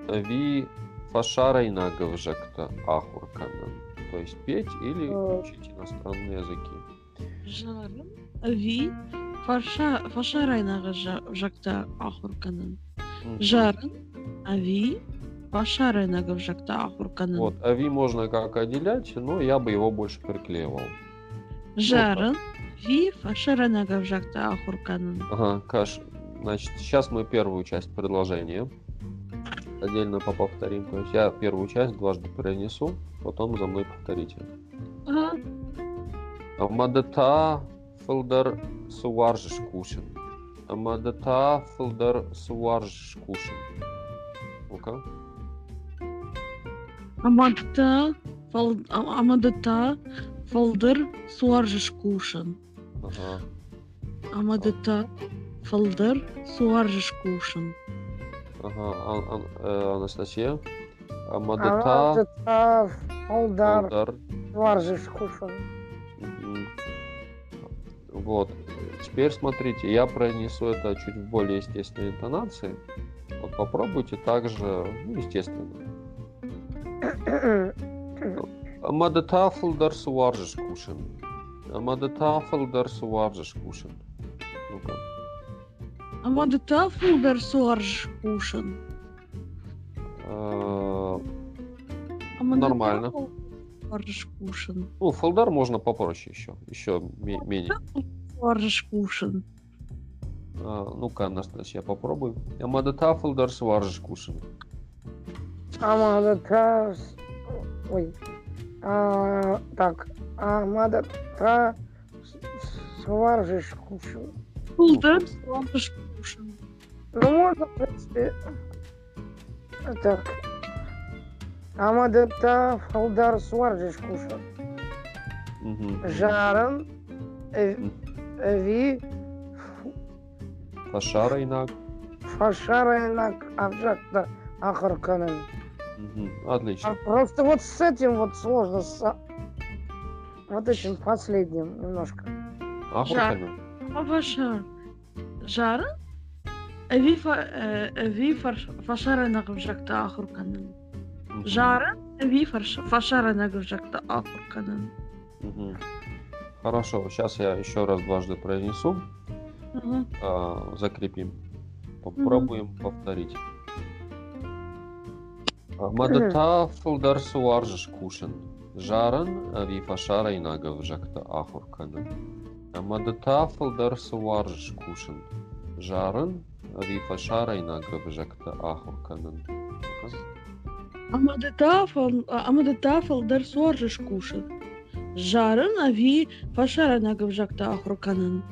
ви фашарайна гывжакта ахурканын. то есть петь или Э. учить иностранные языки. Жарен ви фаша фашарайнага жакта ахурканын. Мгм. Жарен ави фашарайнага жакта ахурканын. Вот, ави можно как отделять, но я бы его больше приклеивал. Жарын ви фашарайнага жакта ахурканын. Ага, Каш, значит, сейчас мы первую часть предложения отдельно по- повторим. То есть я первую часть дважды перенесу, потом за мной повторите. Ага. Амадата фылдар суаржыш кушин. Амадата фылдар суаржыш кушин. Ну-ка. Амадта фал а- амадата фалдыр суаржыш кушын. Ага. Амадата фалдыр суаржыш кушын. Ага. Ан- Ан- э, Анастасия. Амадата Амадата Алдар фылдар Варжиш Кушан. Мгм. Вот. Теперь смотрите, я произнесу это чуть в более естественной интонации. Вот попробуйте также, ну, естественно. Амада тафлдар суаржиш кушин. Амада тафлдар суаржиш кушин. Ну-ка. Амадата фалдыр суаржыш кушын. Э, Нормально. Суаржыш кушын. Ну, фолдар можно попроще еще. Еще ме- менее. Суаржыш кушын. А, Ну-ка, Анастасия, попробуй. Амада тафлдар суаржиш кушин. Амадата... с- Ой. А, так. Амадата Сваржиш Кушан. Фалдыр суаржыш кушын. Ну, можно, в принципе... Так. Амадата Фалдар Сваржиш Кушан. Мгм. Жаран э, Ви Пашара инак. Фашарайнак Авжакта Ахарканен. Мгм. Отлично. А просто вот с этим вот сложно, с вот этим последним немножко. Ахурканен. Аваша. Жарын? Ави фа- э, ави фар- ахурканын. Жарын? Ави фарш- фашарайнага жакта ахурканын. Мгм. Хорошо, сейчас я еще раз дважды произнесу, а, закрепим. Попробуем повторить. Мадата фулдар суаржиш кушин. Жаран ави фашара инагав жакта ахуркана. Мадата фулдар суаржиш кушин. Жаран ави фашара инагав жакта ахурканан. Амадата фал- а- амадата фалдыр суаржыш кушын. Жарын ави фашарайнага жакта ахурканын.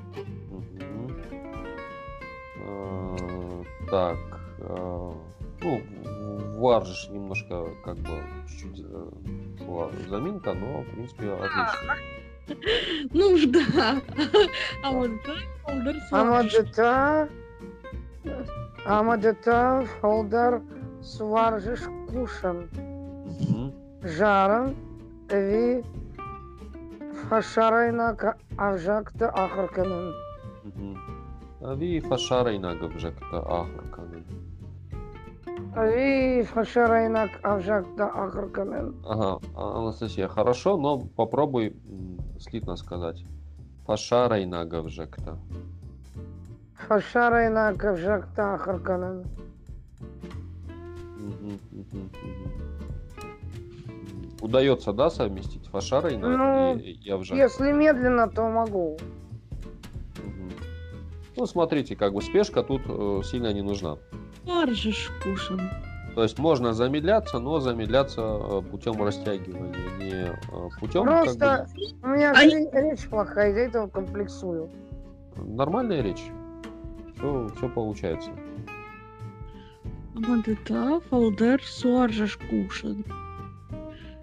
Мгм. А, Так, а, ну, варжиш немножко как бы чуть-чуть э, заминка, но в принципе отлично. Ну уж да. Амадата фалдыр суаржыш Амадата Амадата Фалдар Сваржиш Кушан. Жаран Ви Фашарайнак Авжакта Ахарканен. Мгм. Ави фашара инагав жакта ахурканан. Ви Фашарайнак Авжакта Ахарканен. Ага, Анастасия, хорошо, но попробуй слитно сказать. Фашара инагав жакта. Фашарайнак Авжакта Мгм. Удается, да, совместить фашара и, Ну, и, и? Если медленно, то могу. Ну, смотрите, как бы спешка тут э, сильно не нужна. суаржыш кушын. То есть можно замедляться, но замедляться э, путем растягивания, не э, путем Просто у меня ре- речь плохая, из-за этого комплексую. нормальная речь. Все, все получается. Амадата фалдыр суаржыш кушын.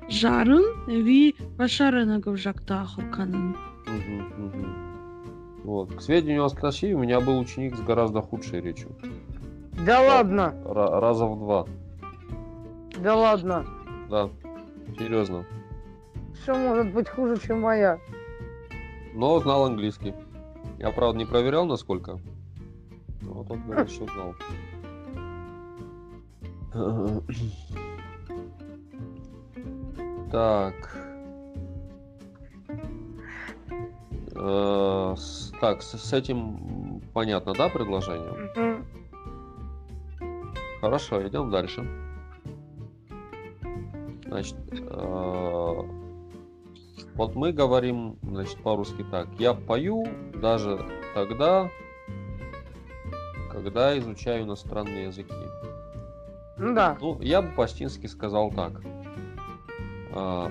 Жарын ави фашарайнага жакта ахурканын. Мгм, мгм. Вот. К сведению Анастасии, у меня был ученик с гораздо худшей речью. Да ладно, Ра- раза в два. да ладно. Да, серьезно. Все может быть хуже, чем моя. Но знал английский. Я, правда, не проверял, насколько. Но вот он говорит, что знал. Так. Э, так, с этим понятно, да, предложение? Хорошо, идем дальше. Значит, э, вот мы говорим, значит, по-русски так. Я пою даже тогда, когда изучаю иностранные языки. Ну да. Ну, я бы по-стински сказал так. А,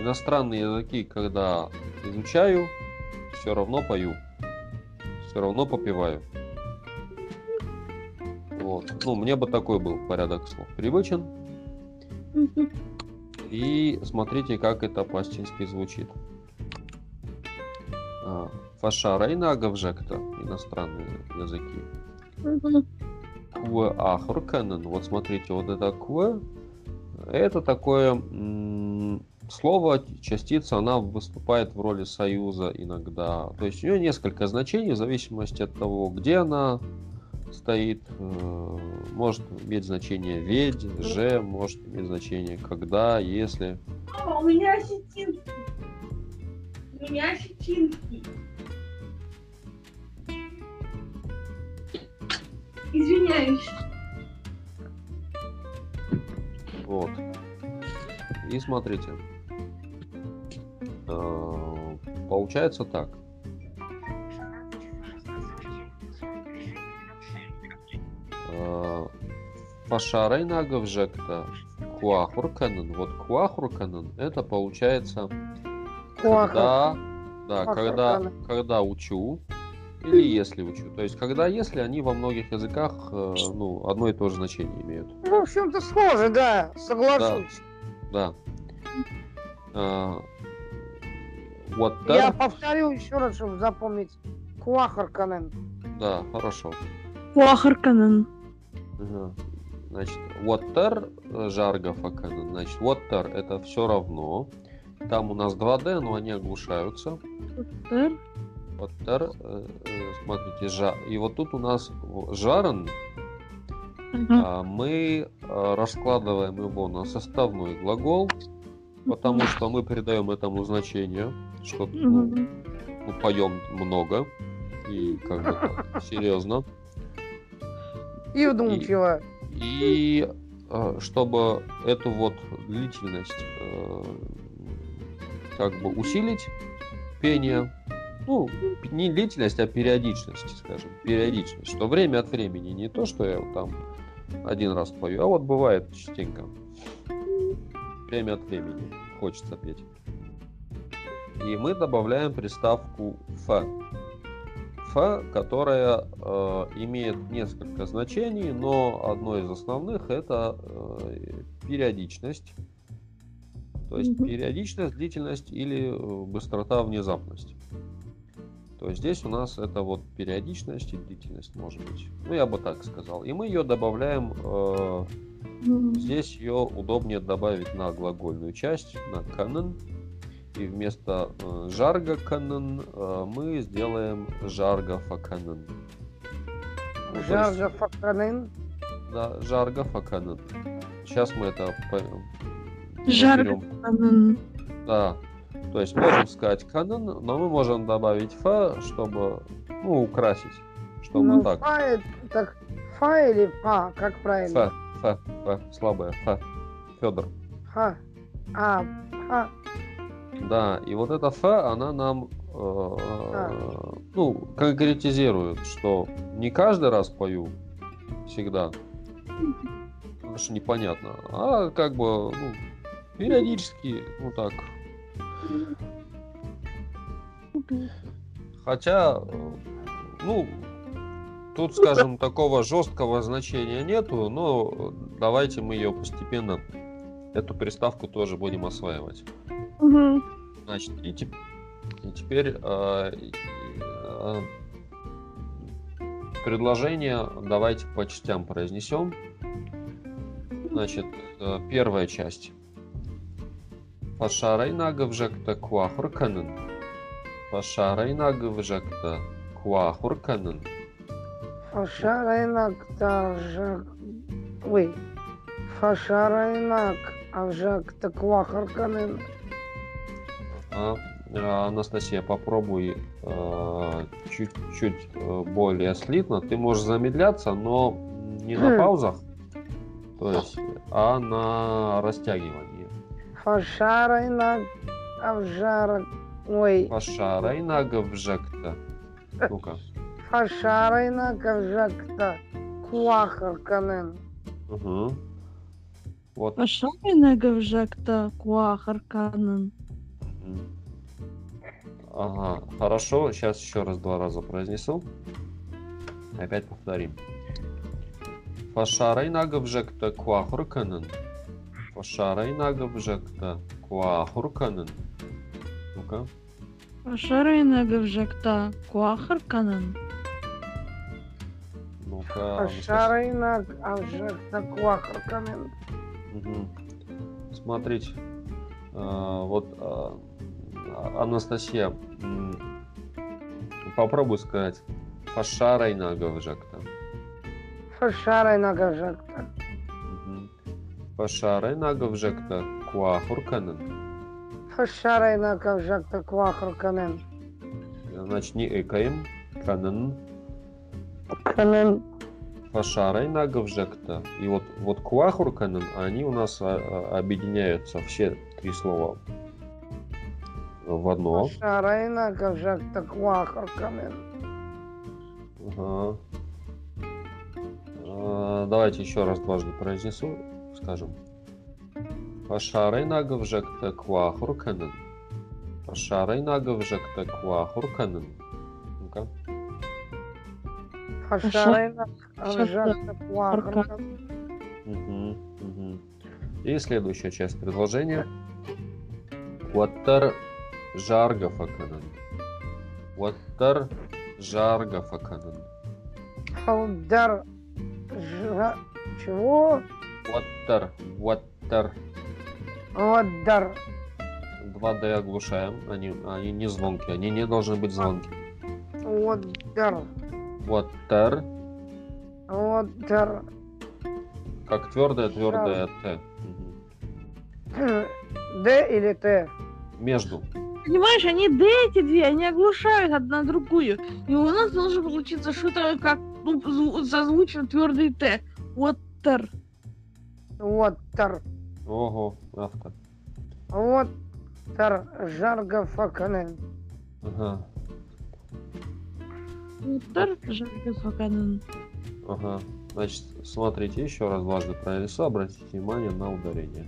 иностранные языки, когда изучаю, все равно пою. Все равно попиваю. Вот. Ну, мне бы такой был порядок слов привычен. И смотрите, как это по-астински звучит. А, Фашара и нагавжекта, иностранные языки. Кве ахурканен. Вот смотрите, вот это кве, это такое слово, частица, она выступает в роли союза иногда. То есть у нее несколько значений в зависимости от того, где она стоит. Э, Может иметь значение ведь, же, может иметь значение когда, если. Мама, у меня осетинский. У меня осетинский. Извиняюсь. Вот. И смотрите. Э, Получается так. Э, Пашарай нагов жекта куахурканен. Вот куахурканен это получается когда, да, когда, когда учу или если учу. То есть когда если они во многих языках э, ну, одно и то же значение имеют. В общем-то, схоже, да, соглашусь. Да. А, Вот Я да, повторю еще раз, чтобы запомнить. Куахарканен. да, хорошо. Плохарканен. Ага. Значит, water факанен. Значит, water это все равно. Там у нас 2D, но они оглушаются. Water, э, э, смотрите, жа. И вот тут у нас жарен, а, мы а, раскладываем его на составной глагол, потому что мы придаем этому значение, что ну, ну, поем много и как бы серьезно. И вдумчиво. И э, чтобы эту вот длительность э, как бы усилить пение, ну, не длительность, а периодичность, скажем, периодичность, что время от времени не то, что я вот там один раз пою, а вот бывает частенько. Время от времени хочется петь. И мы добавляем приставку «ф». «Ф», которая э, имеет несколько значений, но одно из основных это э, периодичность. То есть периодичность, длительность или э, быстрота, внезапность. То есть здесь у нас это вот периодичность и длительность может быть. Ну, я бы так сказал. И мы ее добавляем, э, здесь ее удобнее добавить на глагольную часть, на канен. И вместо э, жарга канен э, мы сделаем жарга факанен. Ну, Жарга факанен. да, жарга факанен. Сейчас мы это по- Жарга разберем. Да. То есть можем сказать канен, но мы можем добавить фа, чтобы ну, украсить. Чтобы Ну, так. фа, так, фа или фа, как правильно? Фа, фа, фа, слабая, фа. Федор. Фа. А, фа. Да, и вот эта фа, она нам э, ну, конкретизирует, что не каждый раз пою всегда, потому что непонятно, а как бы ну, периодически, ну так. Хотя, ну, тут, скажем, такого жесткого значения нету, но давайте мы ее постепенно, эту приставку тоже будем осваивать. Мгм. Значит, и, теп- и теперь э, э, предложение давайте по частям произнесем. Значит, э, первая часть. Пашарай нагавжекта куахурканен. Пашарай нагавжекта куахурканен. Фашарайнак тажак. Ой. Фашарайнак авжак таквахарканен. А, э, Анастасия, попробуй э, чуть-чуть э, более слитно. Ты можешь замедляться, но не на Хм. паузах, то есть, а на растягивании. Фашарайнак авжарак. Ой, Пошарайнаг вжекта. Ну-ка. фашарайнак авжакта. Куахарканен. Угу. Вот. Пошарина гавжакта куахарканан. Мгм. Ага, хорошо. Сейчас еще раз два раза произнесу. Опять повторим. Фашарай нагавжекта куахурканын. Фашарай нагавжекта куахурканын. Ну-ка. Пошарина гавжакта куахарканан. Ну-ка. Анастасия. Фашарайнак авжакта куахарканен. Мгм. Смотрите, а, вот а, Анастасия, попробуй сказать Фашарай нагавжекта. Фашарайнак авжакта. Мгм. Пошарай нагавжекта куахурканын. Фашарайнак авжакта куахарканен. Значит, не экаем. Канын. Канен. Пошарай нагавжекта. И вот, вот куахурканын, они у нас а, а, объединяются, все три слова в одно. Фашарайнак авжакта куахарканен. Ага. А, Давайте еще раз дважды произнесу, скажем. Пошарай нагавжекта куахурканын. Пошарай нагавжекта куахурканын. Ну-ка. Фашарайнак авжакта куахарканен. Мгм, мгм. И следующая часть предложения. Уаттар жаргафаканан. Уаттар жаргафаканан. Халдар. Жа... Чего? Уаттар, уаттар. Ваддар. Два D оглушаем. Они, они не звонкие, они не должны быть звонкие. Ваддар. Уаттар, Ваддар. как твердое, твердое Т. Д или Т? Между. Понимаешь, они Д эти две, они оглушают одна другую. И у нас должен получиться что-то как ну, зву- созвучно твердый Т. Вот тер. Ваттар. Ого, автор. Ваттар. Жарга факанен. Ага, Вот тер, жарко факанен. ага. Значит, смотрите, еще раз дважды произнесу, обратите внимание на ударение.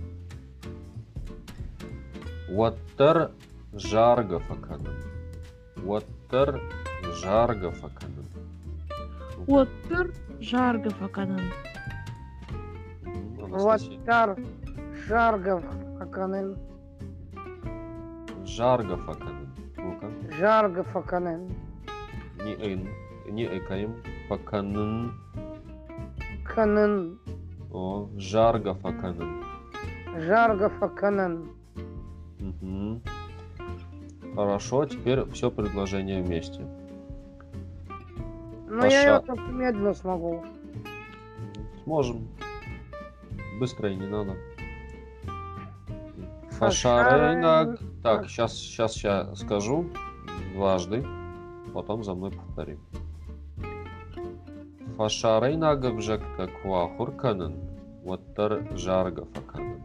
Уаттар жарга факанан. Уаттар жарга факанан. Вот тер, жарко факанен. Ваттар. Жарга факанен. Жарга факанан. Ну-ка. Жарга факанен. Не ин, не экаем. Факанан. Канен. О, жарга факанан. Жарга факанен. Мгм. Хорошо, теперь все предложение вместе. Ну, я ее Паша. только медленно смогу. Сможем. Быстро и не надо. Фашарайнаг. Фашарайнаг. Так, сейчас, сейчас я скажу дважды, потом за мной повторим. Фашарайнаг вжекта куахурканын, ваттар жарга факанын.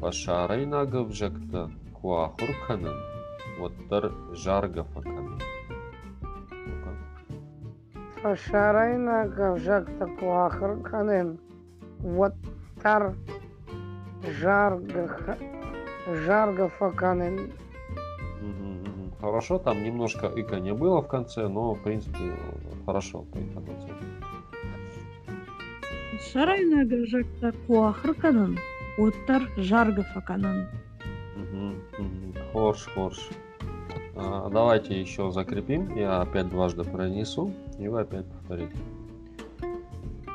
Фашарайнаг вжекта куахурканын, ваттар жарга факанын. Ну-ка. Фашарайна гавжак такуахар канен. Ваттар. Жарга. ха- Жарга факанен. Мгм, мгм. Хорошо, там немножко ика не было в конце, но в принципе хорошо по интонации. Шарайна гавжакта куахарканан. Вот тер, жарко факанан. Мгм, мгм. Хорш, хорш. А, давайте еще закрепим. Я опять дважды произнесу, и вы опять повторите.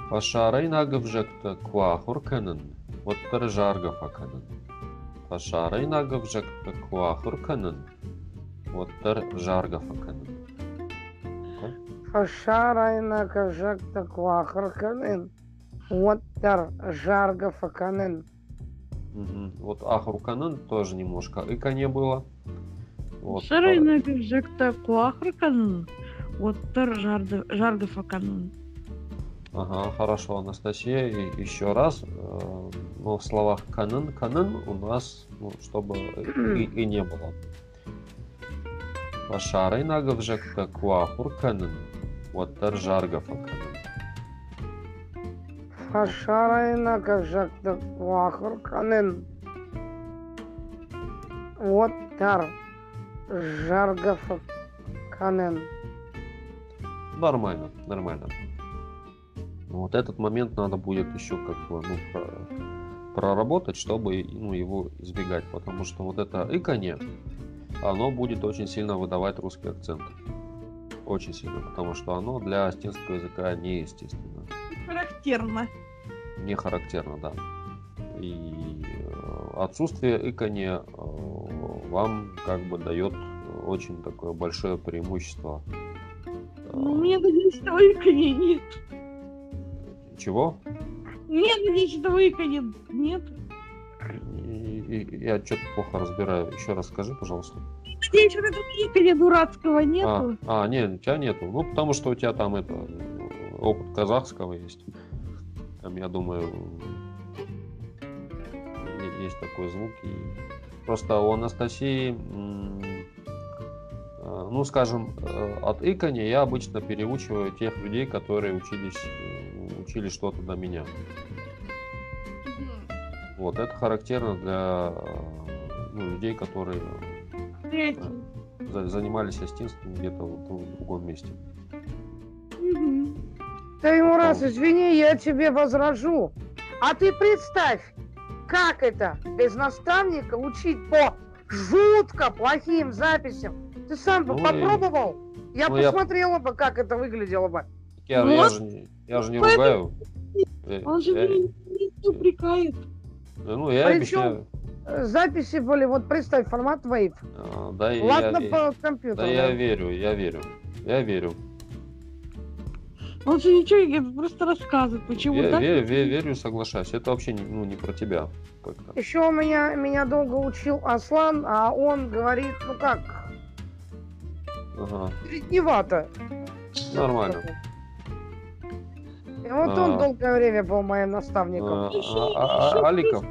Пашарай нагавжекта куахурканын, вот жарга факанын. Пашарай нагавжекта куахурканын, вот жарга факанын. Фашарайна гавжак такуахар канен. Ваттар. Жарга факанен. Мгм. Вот ахурканын тоже немножко ика не было. Куахры канун. Вот тар жарды- жаргофа канун. Ага, хорошо, Анастасия. И еще раз, э, ну, в словах канын, канын у нас, ну, чтобы и, и не было. Пашарай нагавжакта куахур канын. Вот жаргов канын. Фашарайна кажакта куахыр канен. Вот тар жаргов канен. Нормально, нормально. Ну, Вот этот момент надо будет еще как бы ну, про- проработать, чтобы ну, его избегать, потому что вот это иконье, оно будет очень сильно выдавать русский акцент. Очень сильно, потому что оно для астинского языка неестественно. Характерно. не характерно, да. И э, отсутствие икони э, вам как бы дает очень такое большое преимущество. Ну, меня надеюсь, этого икони нет. Чего? У меня надеюсь, этого икони нет. Я что-то плохо разбираю. Еще раз скажи, пожалуйста. Надеюсь, вот этого иконя дурацкого нету. А, а, нет, у тебя нету. Ну, потому что у тебя там это опыт казахского есть. Там, я думаю, есть такой звук. И просто у Анастасии, э, ну, скажем, э, от икони я обычно переучиваю тех людей, которые учились, э, учили что-то до меня. Вот, это характерно для э, ну, людей, которые Третий. за- занимались астинством где-то вот в другом месте. Мгм. Ты ему раз, извини, я тебе возражу. А ты представь, как это без наставника учить по жутко плохим записям. Ты сам бы Ну и- попробовал? Я ну я- посмотрела бы, как это выглядело бы. Я, я же, не- я же не Поэтому- ругаю. Он же я- меня не упрекает. ну, я Причем- объясняю. Э, Записи были, вот представь, формат Wave. А, Да, и Ладно, я, по да компьютеру. я да. верю, я верю. Я верю. Он же ничего не говорит, просто рассказывает, почему я так. ве- ве- верю, соглашаюсь. Это вообще не, ну, не про тебя. как-то. Еще у меня, меня долго учил Аслан, а он говорит, ну как, Ага. средневато. Нормально. И вот А. он долгое время был моим наставником. А, а- а- Аликов?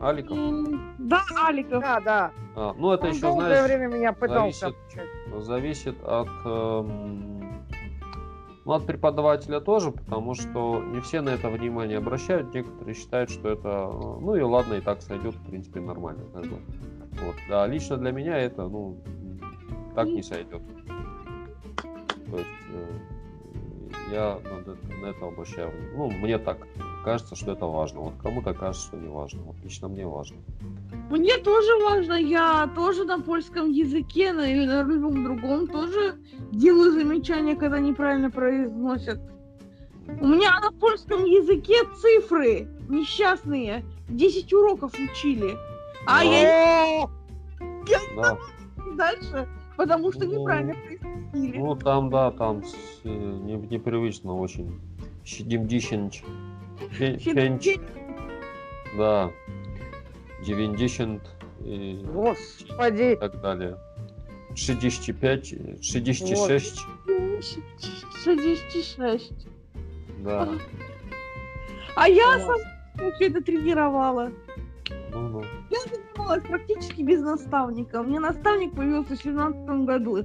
Аликов? Да, Аликов. Да, да. А, ну, это он еще, долгое знаешь, время меня пытался зависит- зависит от, эм, ну, от преподавателя тоже, потому что не все на это внимание обращают, некоторые считают, что это, э, ну и ладно, и так сойдет, в принципе, нормально. Как бы. вот. А лично для меня это, ну, так не сойдет. То есть э, я на это, обращаю внимание. Ну, мне так кажется, что это важно. Вот кому-то кажется, что не важно. Вот лично мне важно. Мне тоже важно, я тоже на польском языке на, или на любом другом тоже делаю замечания, когда неправильно произносят. У меня на польском языке цифры несчастные. 10 уроков учили. А я Да. дальше, потому что Ну, неправильно произносили. Ну, там, да, там с- э, не- непривычно очень. Щедимдищенч. Фенч, да. Девиндищент и Господи. так далее. 65, э, 66, 66. да. А я Вот. сама все это тренировала. Ну, ну. Я занималась практически без наставника. У меня наставник появился в 17 году.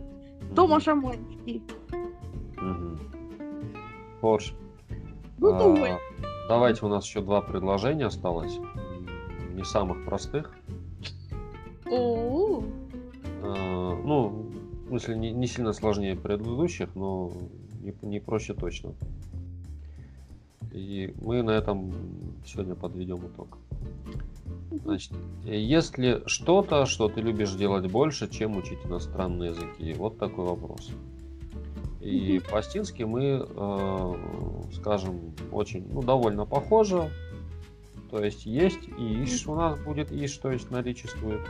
Тома Шаманский. Мгм. Хорш. Ну, а, давайте у нас еще два предложения осталось. Не самых простых. О, А, ну, в смысле, не, не сильно сложнее предыдущих, но не, не проще точно. И мы на этом сегодня подведем итог. Значит, есть ли что-то, что ты любишь делать больше, чем учить иностранные языки? Вот такой вопрос. И Мгм. по-астински мы, э, скажем, очень, ну, довольно похоже. То есть есть иш, у нас будет иш, то есть наличествует.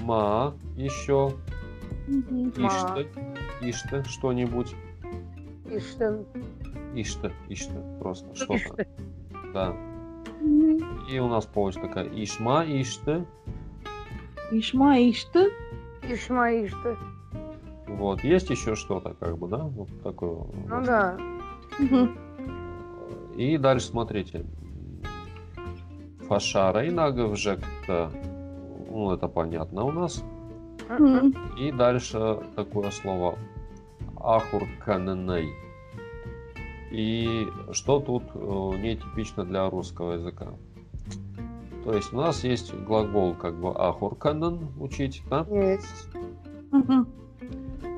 Ма еще, ишты, ишты, что-нибудь. Иштен. Ишты, ишты, просто что-то. Да. И у нас получится такая ишма, ишты, Ишма, ишты. Ишмаишты. Вот. Есть еще что-то, как бы, да? Вот такое. Ну да. Мгм. И дальше смотрите. Фашара и нагавжекта. Ну, это понятно у нас. Мгм. И дальше такое слово ахурканней. И что тут э, нетипично для русского языка? То есть у нас есть глагол как бы ахурканен учить, да? Есть.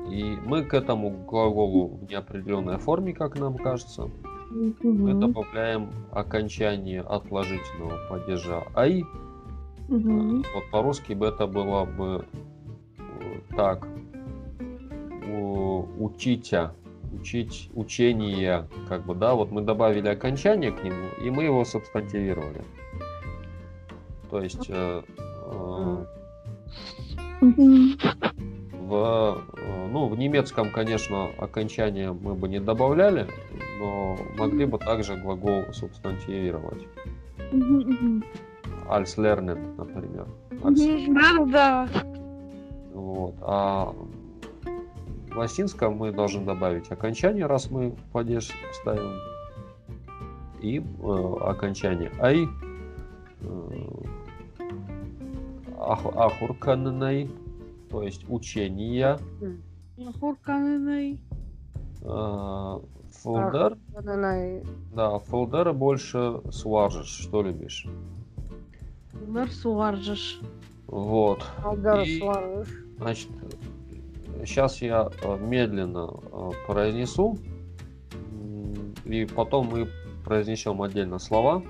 И мы к этому глаголу в неопределенной форме, как нам кажется, мы Мгм. добавляем окончание отложительного падежа ай. Мгм. Вот по-русски бы это было бы э, так. У- Учитя, учить, учение, как бы, да, вот мы добавили окончание к нему, и мы его субстантивировали. То есть э, э, в, э, ну, в немецком, конечно, окончание мы бы не добавляли, но могли бы также глагол субстантивировать. Als lernen, например. Als Мгм. Да-да-да. Вот. А в латинском мы должны добавить окончание, раз мы падеж ставим. И э, окончание ай. Э, ах, ахурканной, то есть учение. Хурканный. Э, фолдер. Да, фолдера больше сважешь. Что любишь? Нарсуаржиш. Вот. Алдар И- славишь. Значит, сейчас я э, медленно э, произнесу, и потом мы произнесем отдельно слова,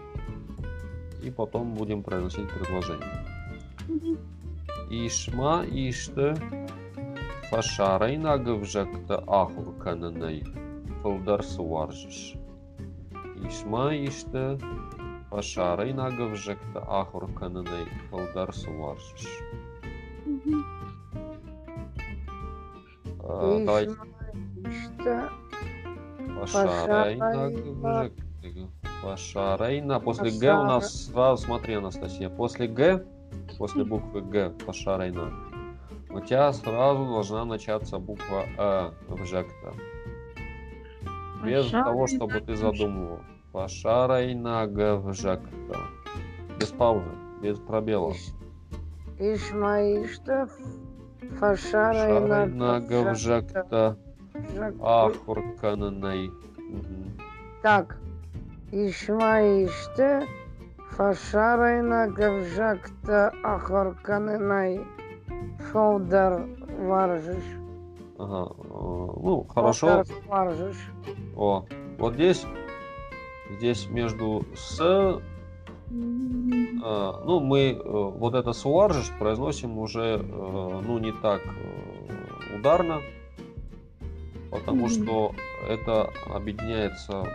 и потом будем произносить предложения. Мгм. Ишма иште фашарай нагывжакта ахуркананай фылдар суаржыш. Ишма иште фашарай нагывжакта ахуркананай фылдар суаржыш. Э, Давайте Ишта. Пашарайна. Пашарайна. Пашарайна. После Г у нас сразу, смотри, Анастасия, после Г, после буквы Г, Пашарайна, у тебя сразу должна начаться буква Э в жекта. Без того, чтобы ты задумывал. Пашарайна Г в жекта. Без паузы, без пробела. Ишмаишта. Фашарайна. Пашарайна Г в жекта. Жак- Ахуркананай. Так. Ишмаишта. Фашарайна гавжакта ахарканенай. Фолдар варжиш. Ага. э, Ну, хорошо. Варжиш. О, вот здесь, здесь между с, ну, мы э, вот это суаржиш произносим уже, э, ну, не так э, ударно, потому что это объединяется,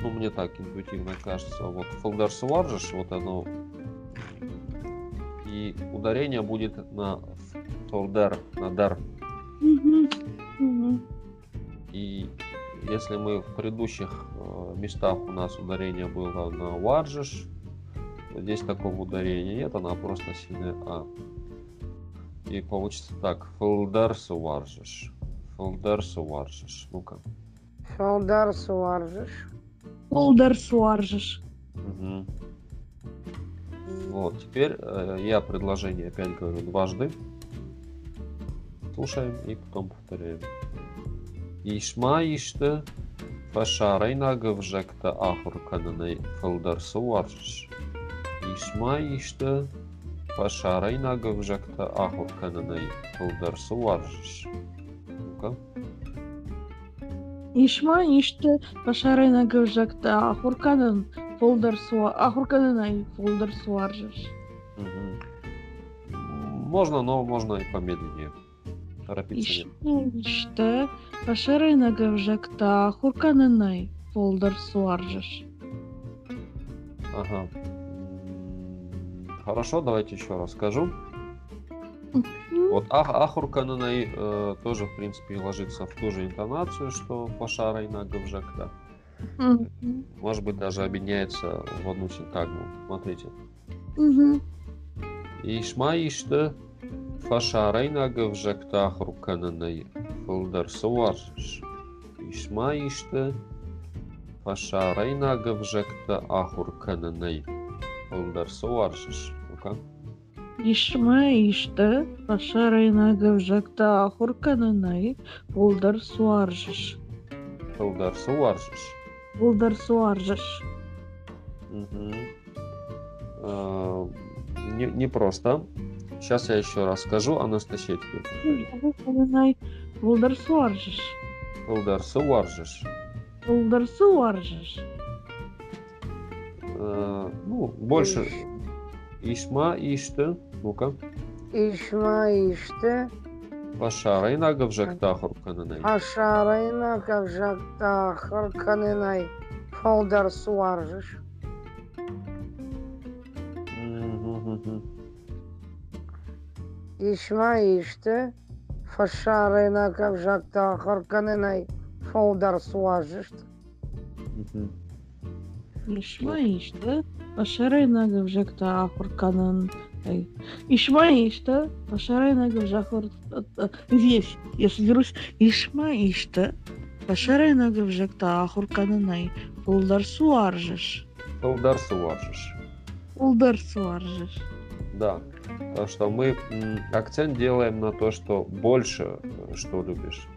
ну, мне так интуитивно кажется, вот фолдар суаржиш, вот оно, и ударение будет на фолдер, на дар. И если мы в предыдущих э, местах у нас ударение было на варжиш, здесь такого ударения нет, она просто сильная А. И получится так. Фолдерсу варжиш. Фолдерсу варжиш. Ну-ка. Фолдар варжиш. Полдар суаржиш. Мгм. Вот, теперь э, я предложение опять говорю дважды. Слушаем и потом повторяем. Ишма иште фашарай нагавжекта ахуркананай фалдарсу варжиш. Ишма иште фашарай нагавжекта ахуркананай фалдарсу варжиш. Ну-ка. Ишма иште пашарайна гавжакта ахурканын фолдар суа ахурканынай. Мгм. Можно, но можно и помедленнее. Торопиться нет. Иште пашарайна гавжакта ахурканынай фолдар суаржиш. Ага. Хорошо, давайте еще раз скажу. Вот ах, Ахуркананай э, тоже, в принципе, ложится в ту же интонацию, что Пашара и Нагавжакта. Мгм. Может быть, даже объединяется в одну синтагму. Смотрите. Мгм. Ишма иште Фашарайнагы в жактах рукананай фылдар суаржыш. Ишма ишты. Фашарайнагы в жакта ахуркананай фылдар суаржыш. Ну-ка. Ишма ишті, пашарайна гавжакта ахурканынай, булдар суаржыш. Фылдар суаржыш. Булдар суаржыш. Мгм. А, Не, не просто. Сейчас я еще раз скажу, Анастасия тебе повторит. Ахурканынай, булдар суаржыш. Фылдар суаржыш. Булдар суаржыш. А, Ну, больше Ишма ишты. Ну-ка. Ишма иште, Пашарайнагы в жактах рукананай. ашарайна кавжакта харканынай фалдар суаржыш. Мгм. Ишма иште, фашарайна кавжакта харканынай фалдар суаржыш. Мгм. Ишма ишті, пашарайна гавжакта ахурканын. Ай. Ишма ишті, пашарайна гавжахур... Здесь, я соберусь. Ишма ишті, пашарайна гавжакта ахурканынай, булдар суаржыш. Фылдар суаржыш. Булдар суаржыш. Да. Потому что мы м, акцент делаем на то, что больше, э, что любишь.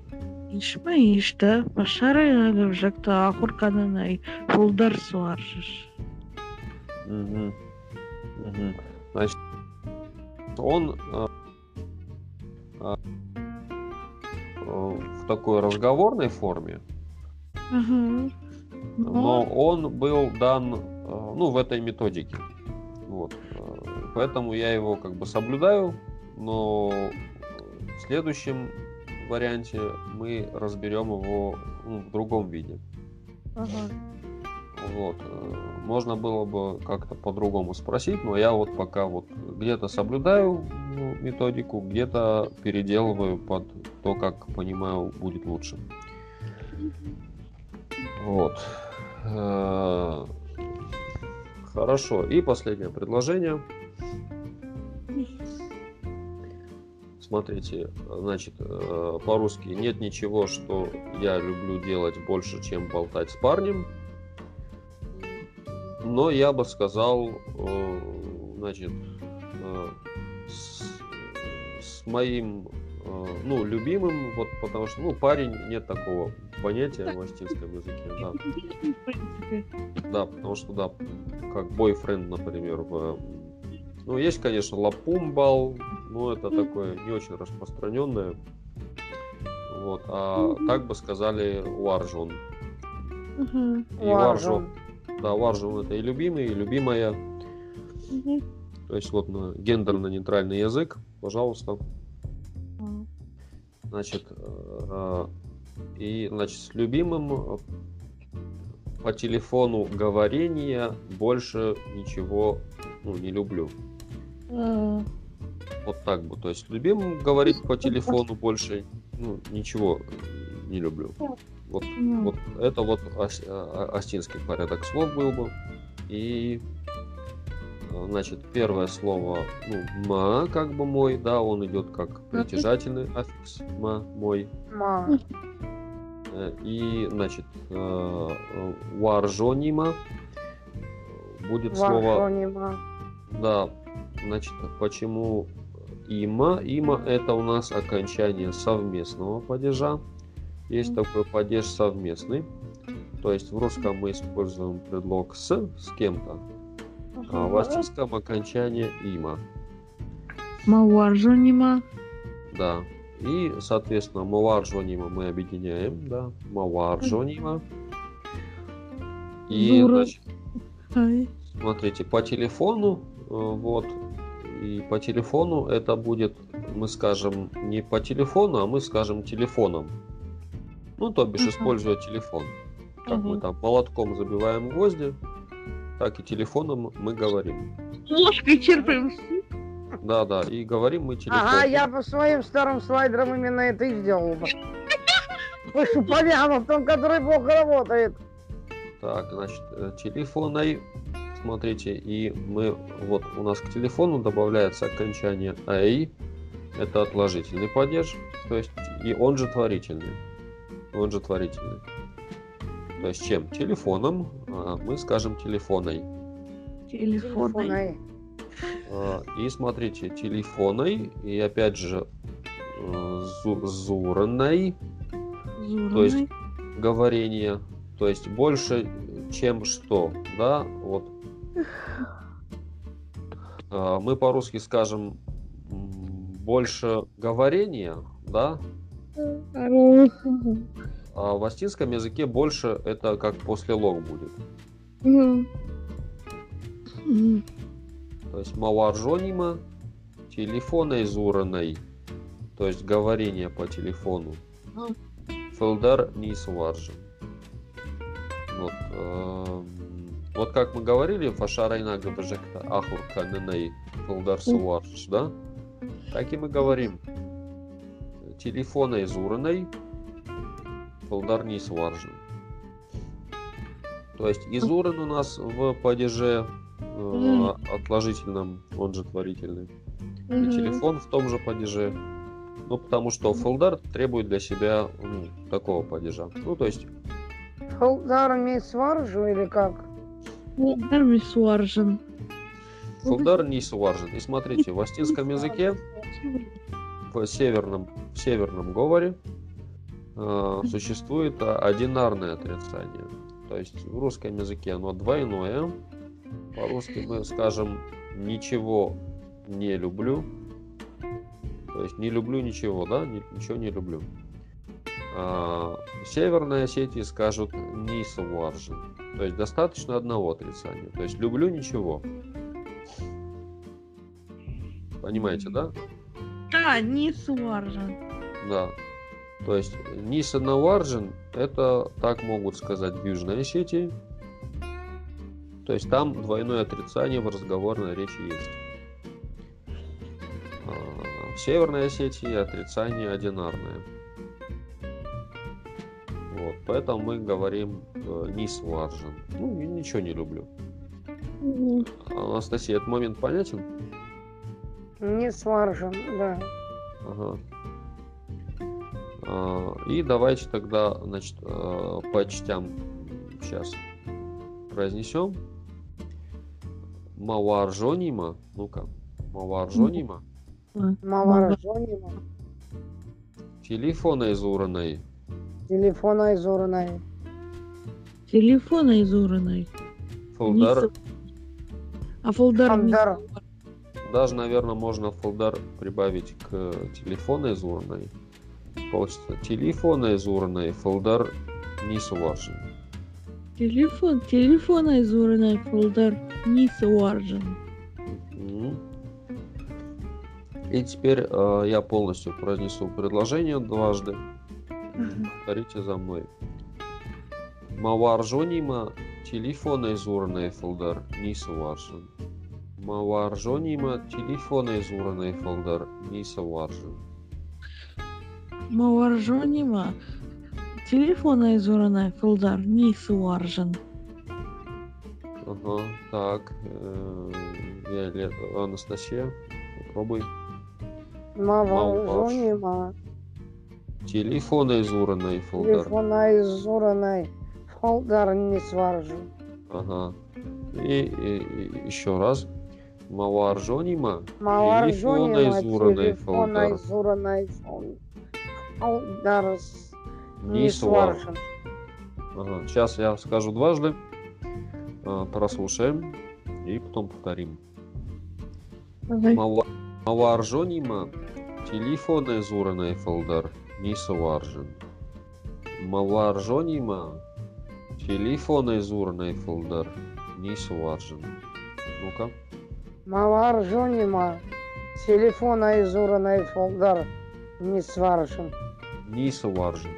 Ишма ишті, пашарайна гавжакта ахурканынай, булдар суаржыш. Мгм. Мгм. Значит, он э, э, в такой разговорной форме, Ага. но он был дан э, ну, в этой методике. Вот. э, Поэтому я его как бы соблюдаю, но в следующем варианте мы разберем его ну, в другом виде. Ага. Вот. э, Можно было бы как-то по-другому спросить, но я вот пока вот где-то соблюдаю ну, методику, где-то переделываю под то, как понимаю, будет лучше. Вот. Э, Хорошо. И последнее предложение. Смотрите, значит, э, по-русски нет ничего, что я люблю делать больше, чем болтать с парнем. Но я бы сказал, э, значит, э, с, с моим, ну, любимым, вот потому что, ну, парень, нет такого понятия в астинском языке, да. Да, потому что, да, как бойфренд, например, в... Ну, есть, конечно, лапумбал, но это такое не очень распространенное. Вот, а так бы сказали варжон. Мгм. И варжон, да, варжон это и любимый, и любимая. То есть вот на гендерно-нейтральный язык, пожалуйста. Значит, э, и значит, с любимым э, по телефону говорения больше ничего ну, не люблю. А, Вот так бы. То есть с любимым говорить по телефону больше ну, ничего не люблю. Вот, ну, вот это вот ос- а- астинский порядок слов был бы. И э, значит, первое слово, ну, ма, как бы мой, да, он идет как притяжательный аффикс, ма, мой. Ма. Э, И, значит, э, варжонима будет слово, Варшонима. да, значит, почему има? Има это у нас окончание совместного падежа. Есть такой падеж совместный. То есть в русском мы используем предлог с, с кем-то, а в ага. астинском окончание има. Мауаржонима. Да. И, соответственно, маваржонима мы объединяем, да, маваржонима. И, значит, смотрите, по телефону, э, вот, и по телефону это будет, мы скажем, не по телефону, а мы скажем телефоном. Ну, то бишь, используя телефон. Как мы там молотком забиваем гвозди, так и телефоном мы говорим. Ложкой черпаем. Да, да, и говорим мы телефоном. Ага, я по своим старым слайдерам именно это и сделал бы. Слышу, понятно, в том, который плохо работает. Так, значит, э, телефоной, смотрите, и мы, вот у нас к телефону добавляется окончание «эй», это отложительный падеж, то есть и он же творительный. Он же творительный. То есть чем? Телефоном, а мы скажем телефоной. Телефонной. А, И смотрите, телефоной, и опять же э, зу- зуранной, то есть Зурной. говорение, то есть больше, чем что, да, вот. А, Мы по-русски скажем больше говорения, да, а в астинском языке больше это как после лог будет. То есть маваржонима, телефоной зураной, то есть говорение по телефону. Фелдар не сваржен. Вот, эм, вот как мы говорили, фашарайна габажекта ахур каненей фелдар сварж, да? Так и мы говорим. Телефоной зураной, фелдар не сваржен. То есть изуран у нас в падеже э, отложительном, он же творительный. И телефон в том же падеже. Ну, потому что фолдар требует для себя ну, такого падежа. Ну, то есть, Холдар не сваржу или как? Фолдар Мисуаржен. фолдар не сваржен. И смотрите, в астинском языке, в северном, в северном говоре э, существует а, одинарное отрицание. То есть в русском языке оно двойное. По-русски мы скажем «ничего не люблю». То есть не люблю ничего, да? Ни- Ничего не люблю. А, Северной Осетии скажут «не сваржен». То есть достаточно одного отрицания. То есть люблю ничего. Понимаете, да? Да, не Суаржен. Да. То есть Ниса Наваржин, это так могут сказать в Южной Осетии. То есть там двойное отрицание в разговорной речи есть. А, В Северной Осетии отрицание одинарное. Поэтому мы говорим э, Нис Варжин. Ну, и ничего не люблю. Анастасия, этот момент понятен? Не сваржен, да. Ага. А, И давайте тогда, значит, э, по частям сейчас произнесем. Маваржонима. Ну-ка. Маваржонима. Маваржонима. Телефона изуранной. Телефона изурной. Телефона изуранной. Фолдар. А фолдар Фолдар. Даже, наверное, можно фолдар прибавить к телефону изуранной. Получится телефона изуранной, фолдар не суважен. Телефон, телефона изуранной фолдар не Суаржен. Мгм. И теперь э, я полностью произнесу предложение дважды. Повторите за мной. Маваржонима телефона изуранной фолдар не суважен. Маваржонима телефона изуранной фолдар не суважен. Маваржонима. Телефона изуранной фолдар не Суаржен. Ага, так. э, Виолет- Анастасия, попробуй. Маваржонима. Телефона изуранной фолдар. Телефона изурной. Холдар не сваржен. Ага. И, и- и еще раз. Маваржонима. Маваржонима. Телефона Телефона фолдар. Не сваржен. сваржен. Ага. Сейчас я скажу дважды. А, Прослушаем. И потом повторим. Мава- Маваржонима. Телефона изуранной фолдар. Не сваржен. Маваржонима. Телефона изуранной фолдар. Не сваржен. Ну-ка. Маваржонима. Телефона изурной фолдар не сваржен. Не сваржен.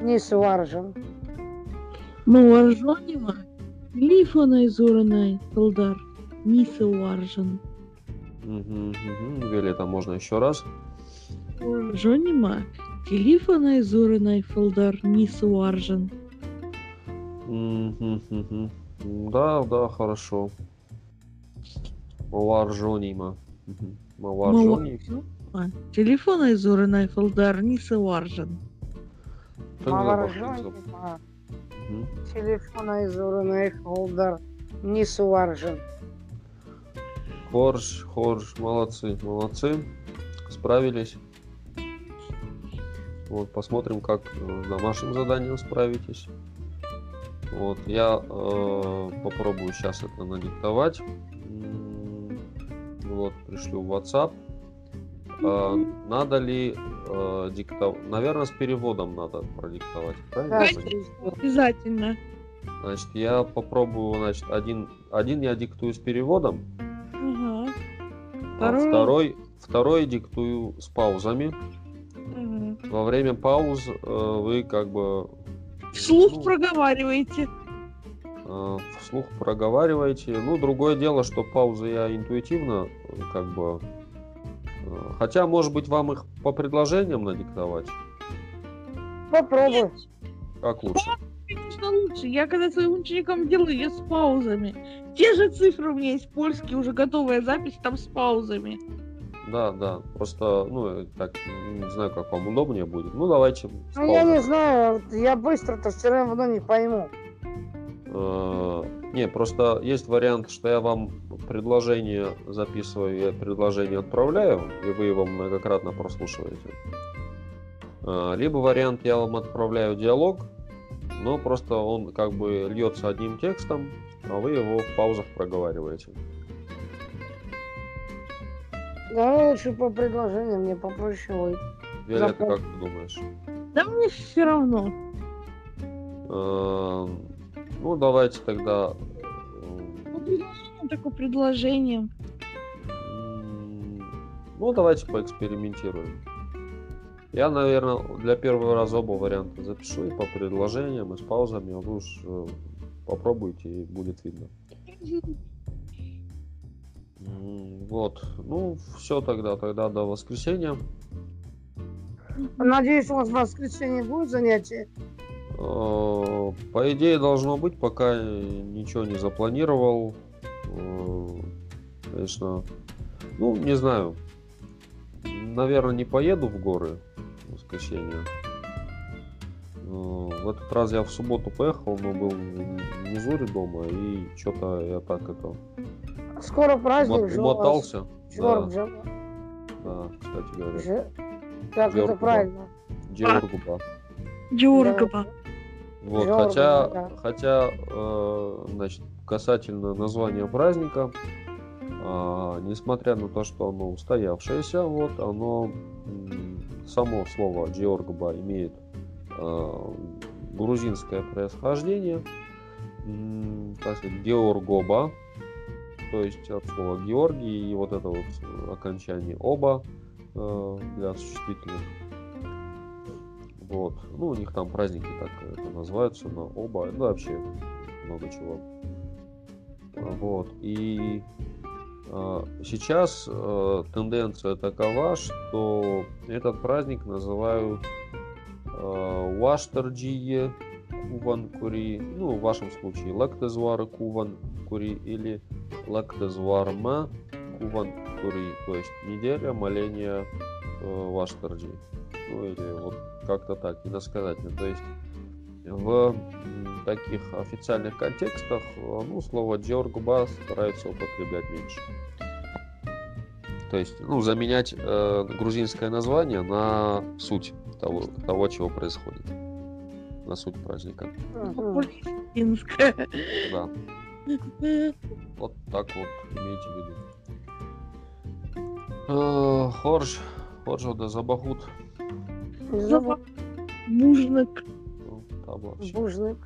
Не сваржен. Маваржонима. Телефона изуранной фолдар не Суаржен. Угу, угу. Виолетта, можно еще раз? Маваржонима. Телефона изуранной фолдар не мгм. Да, да, хорошо. Маваржонима. Мгм. Маваржони. А, Телефона Зорина Фолдар не саваржен. Как запах Маваржон, запах? типа, Мгм. телефона из уровня холдер не суваржен. Хорш, хорш, молодцы, молодцы. Справились. Вот, посмотрим, как э, с домашним заданием справитесь. Вот, я э, попробую сейчас это надиктовать. Вот, пришлю в WhatsApp. А, надо ли э, диктовать? Наверное, с переводом надо продиктовать. Правильно? Да? Обязательно. Значит, я попробую, значит, один, один я диктую с переводом, Ага. а Второй- второй, второй диктую с паузами. Во время пауз э, вы как бы Вслух Ну. проговариваете. э, вслух проговариваете. Ну, другое дело, что паузы я интуитивно э, как бы... э, Хотя, может быть, вам их по предложениям надиктовать? Попробуй. Как лучше? Конечно, лучше. Я когда своим ученикам делаю, я с паузами. Те же цифры у меня есть польские, уже готовая запись, там с паузами. Да, да. Просто, ну, так, не знаю, как вам удобнее будет. Ну, давайте Ну, я не знаю, я быстро-то все равно не пойму. Э, Не, просто есть вариант, что я вам предложение записываю, я предложение отправляю, и вы его многократно прослушиваете. Э, Либо вариант, я вам отправляю диалог, но просто он как бы льется одним текстом, а вы его в паузах проговариваете. Давай лучше по предложениям, мне попроще будет. Виолетта, Запом- как ты думаешь? Да мне все равно. Э, Ну, давайте тогда... э, Ну, предложение такое предложение. М, Ну, давайте поэкспериментируем. Я, наверное, для первого раза оба варианта запишу и по предложениям, и с паузами, а вы уж э, попробуйте, и будет видно. Вот. Ну, все тогда, тогда до воскресенья. Надеюсь, у вас в воскресенье будет занятие. Э, По идее, должно быть, пока ничего не запланировал. Э, Конечно, ну, не знаю. Наверное, не поеду в горы в воскресенье. Э, В этот раз я в субботу поехал, но был в Мизури дома, и что-то я так это Скоро праздник. умот- же вас. умотался. Да, да, кстати говоря. Же- Как Джорджа. это правильно? Георгуба. Дюргова. Вот, Жорга, хотя, да. хотя, э, значит, касательно названия праздника, а, несмотря на то, что оно устоявшееся, вот, оно само слово Джиоргба имеет э, грузинское происхождение, так сказать, Георгоба, то есть от слова Георгий и вот это вот окончание оба э, для существительных. Вот. Ну, у них там праздники так это называются, на оба. Ну, вообще много чего. Вот. И а, сейчас э, тенденция такова, что этот праздник называют э, Уаштерджие Куван Кури, ну, в вашем случае Лактезвара Куван Кури или Лактезварма Куван Кури, то есть неделя моления э, Ваштерджи. Ну, или вот как-то так, иносказательно. То есть в таких официальных контекстах э, ну, слово Джоргба стараются употреблять меньше. То есть, ну, заменять э, грузинское название на суть того, того, чего происходит. На суть праздника. Палестинская. Да, вот так вот имейте в виду. Э, Хорж, Хоржо да забахут. Не забудь, Мужник. Ну, там вообще. Бужник.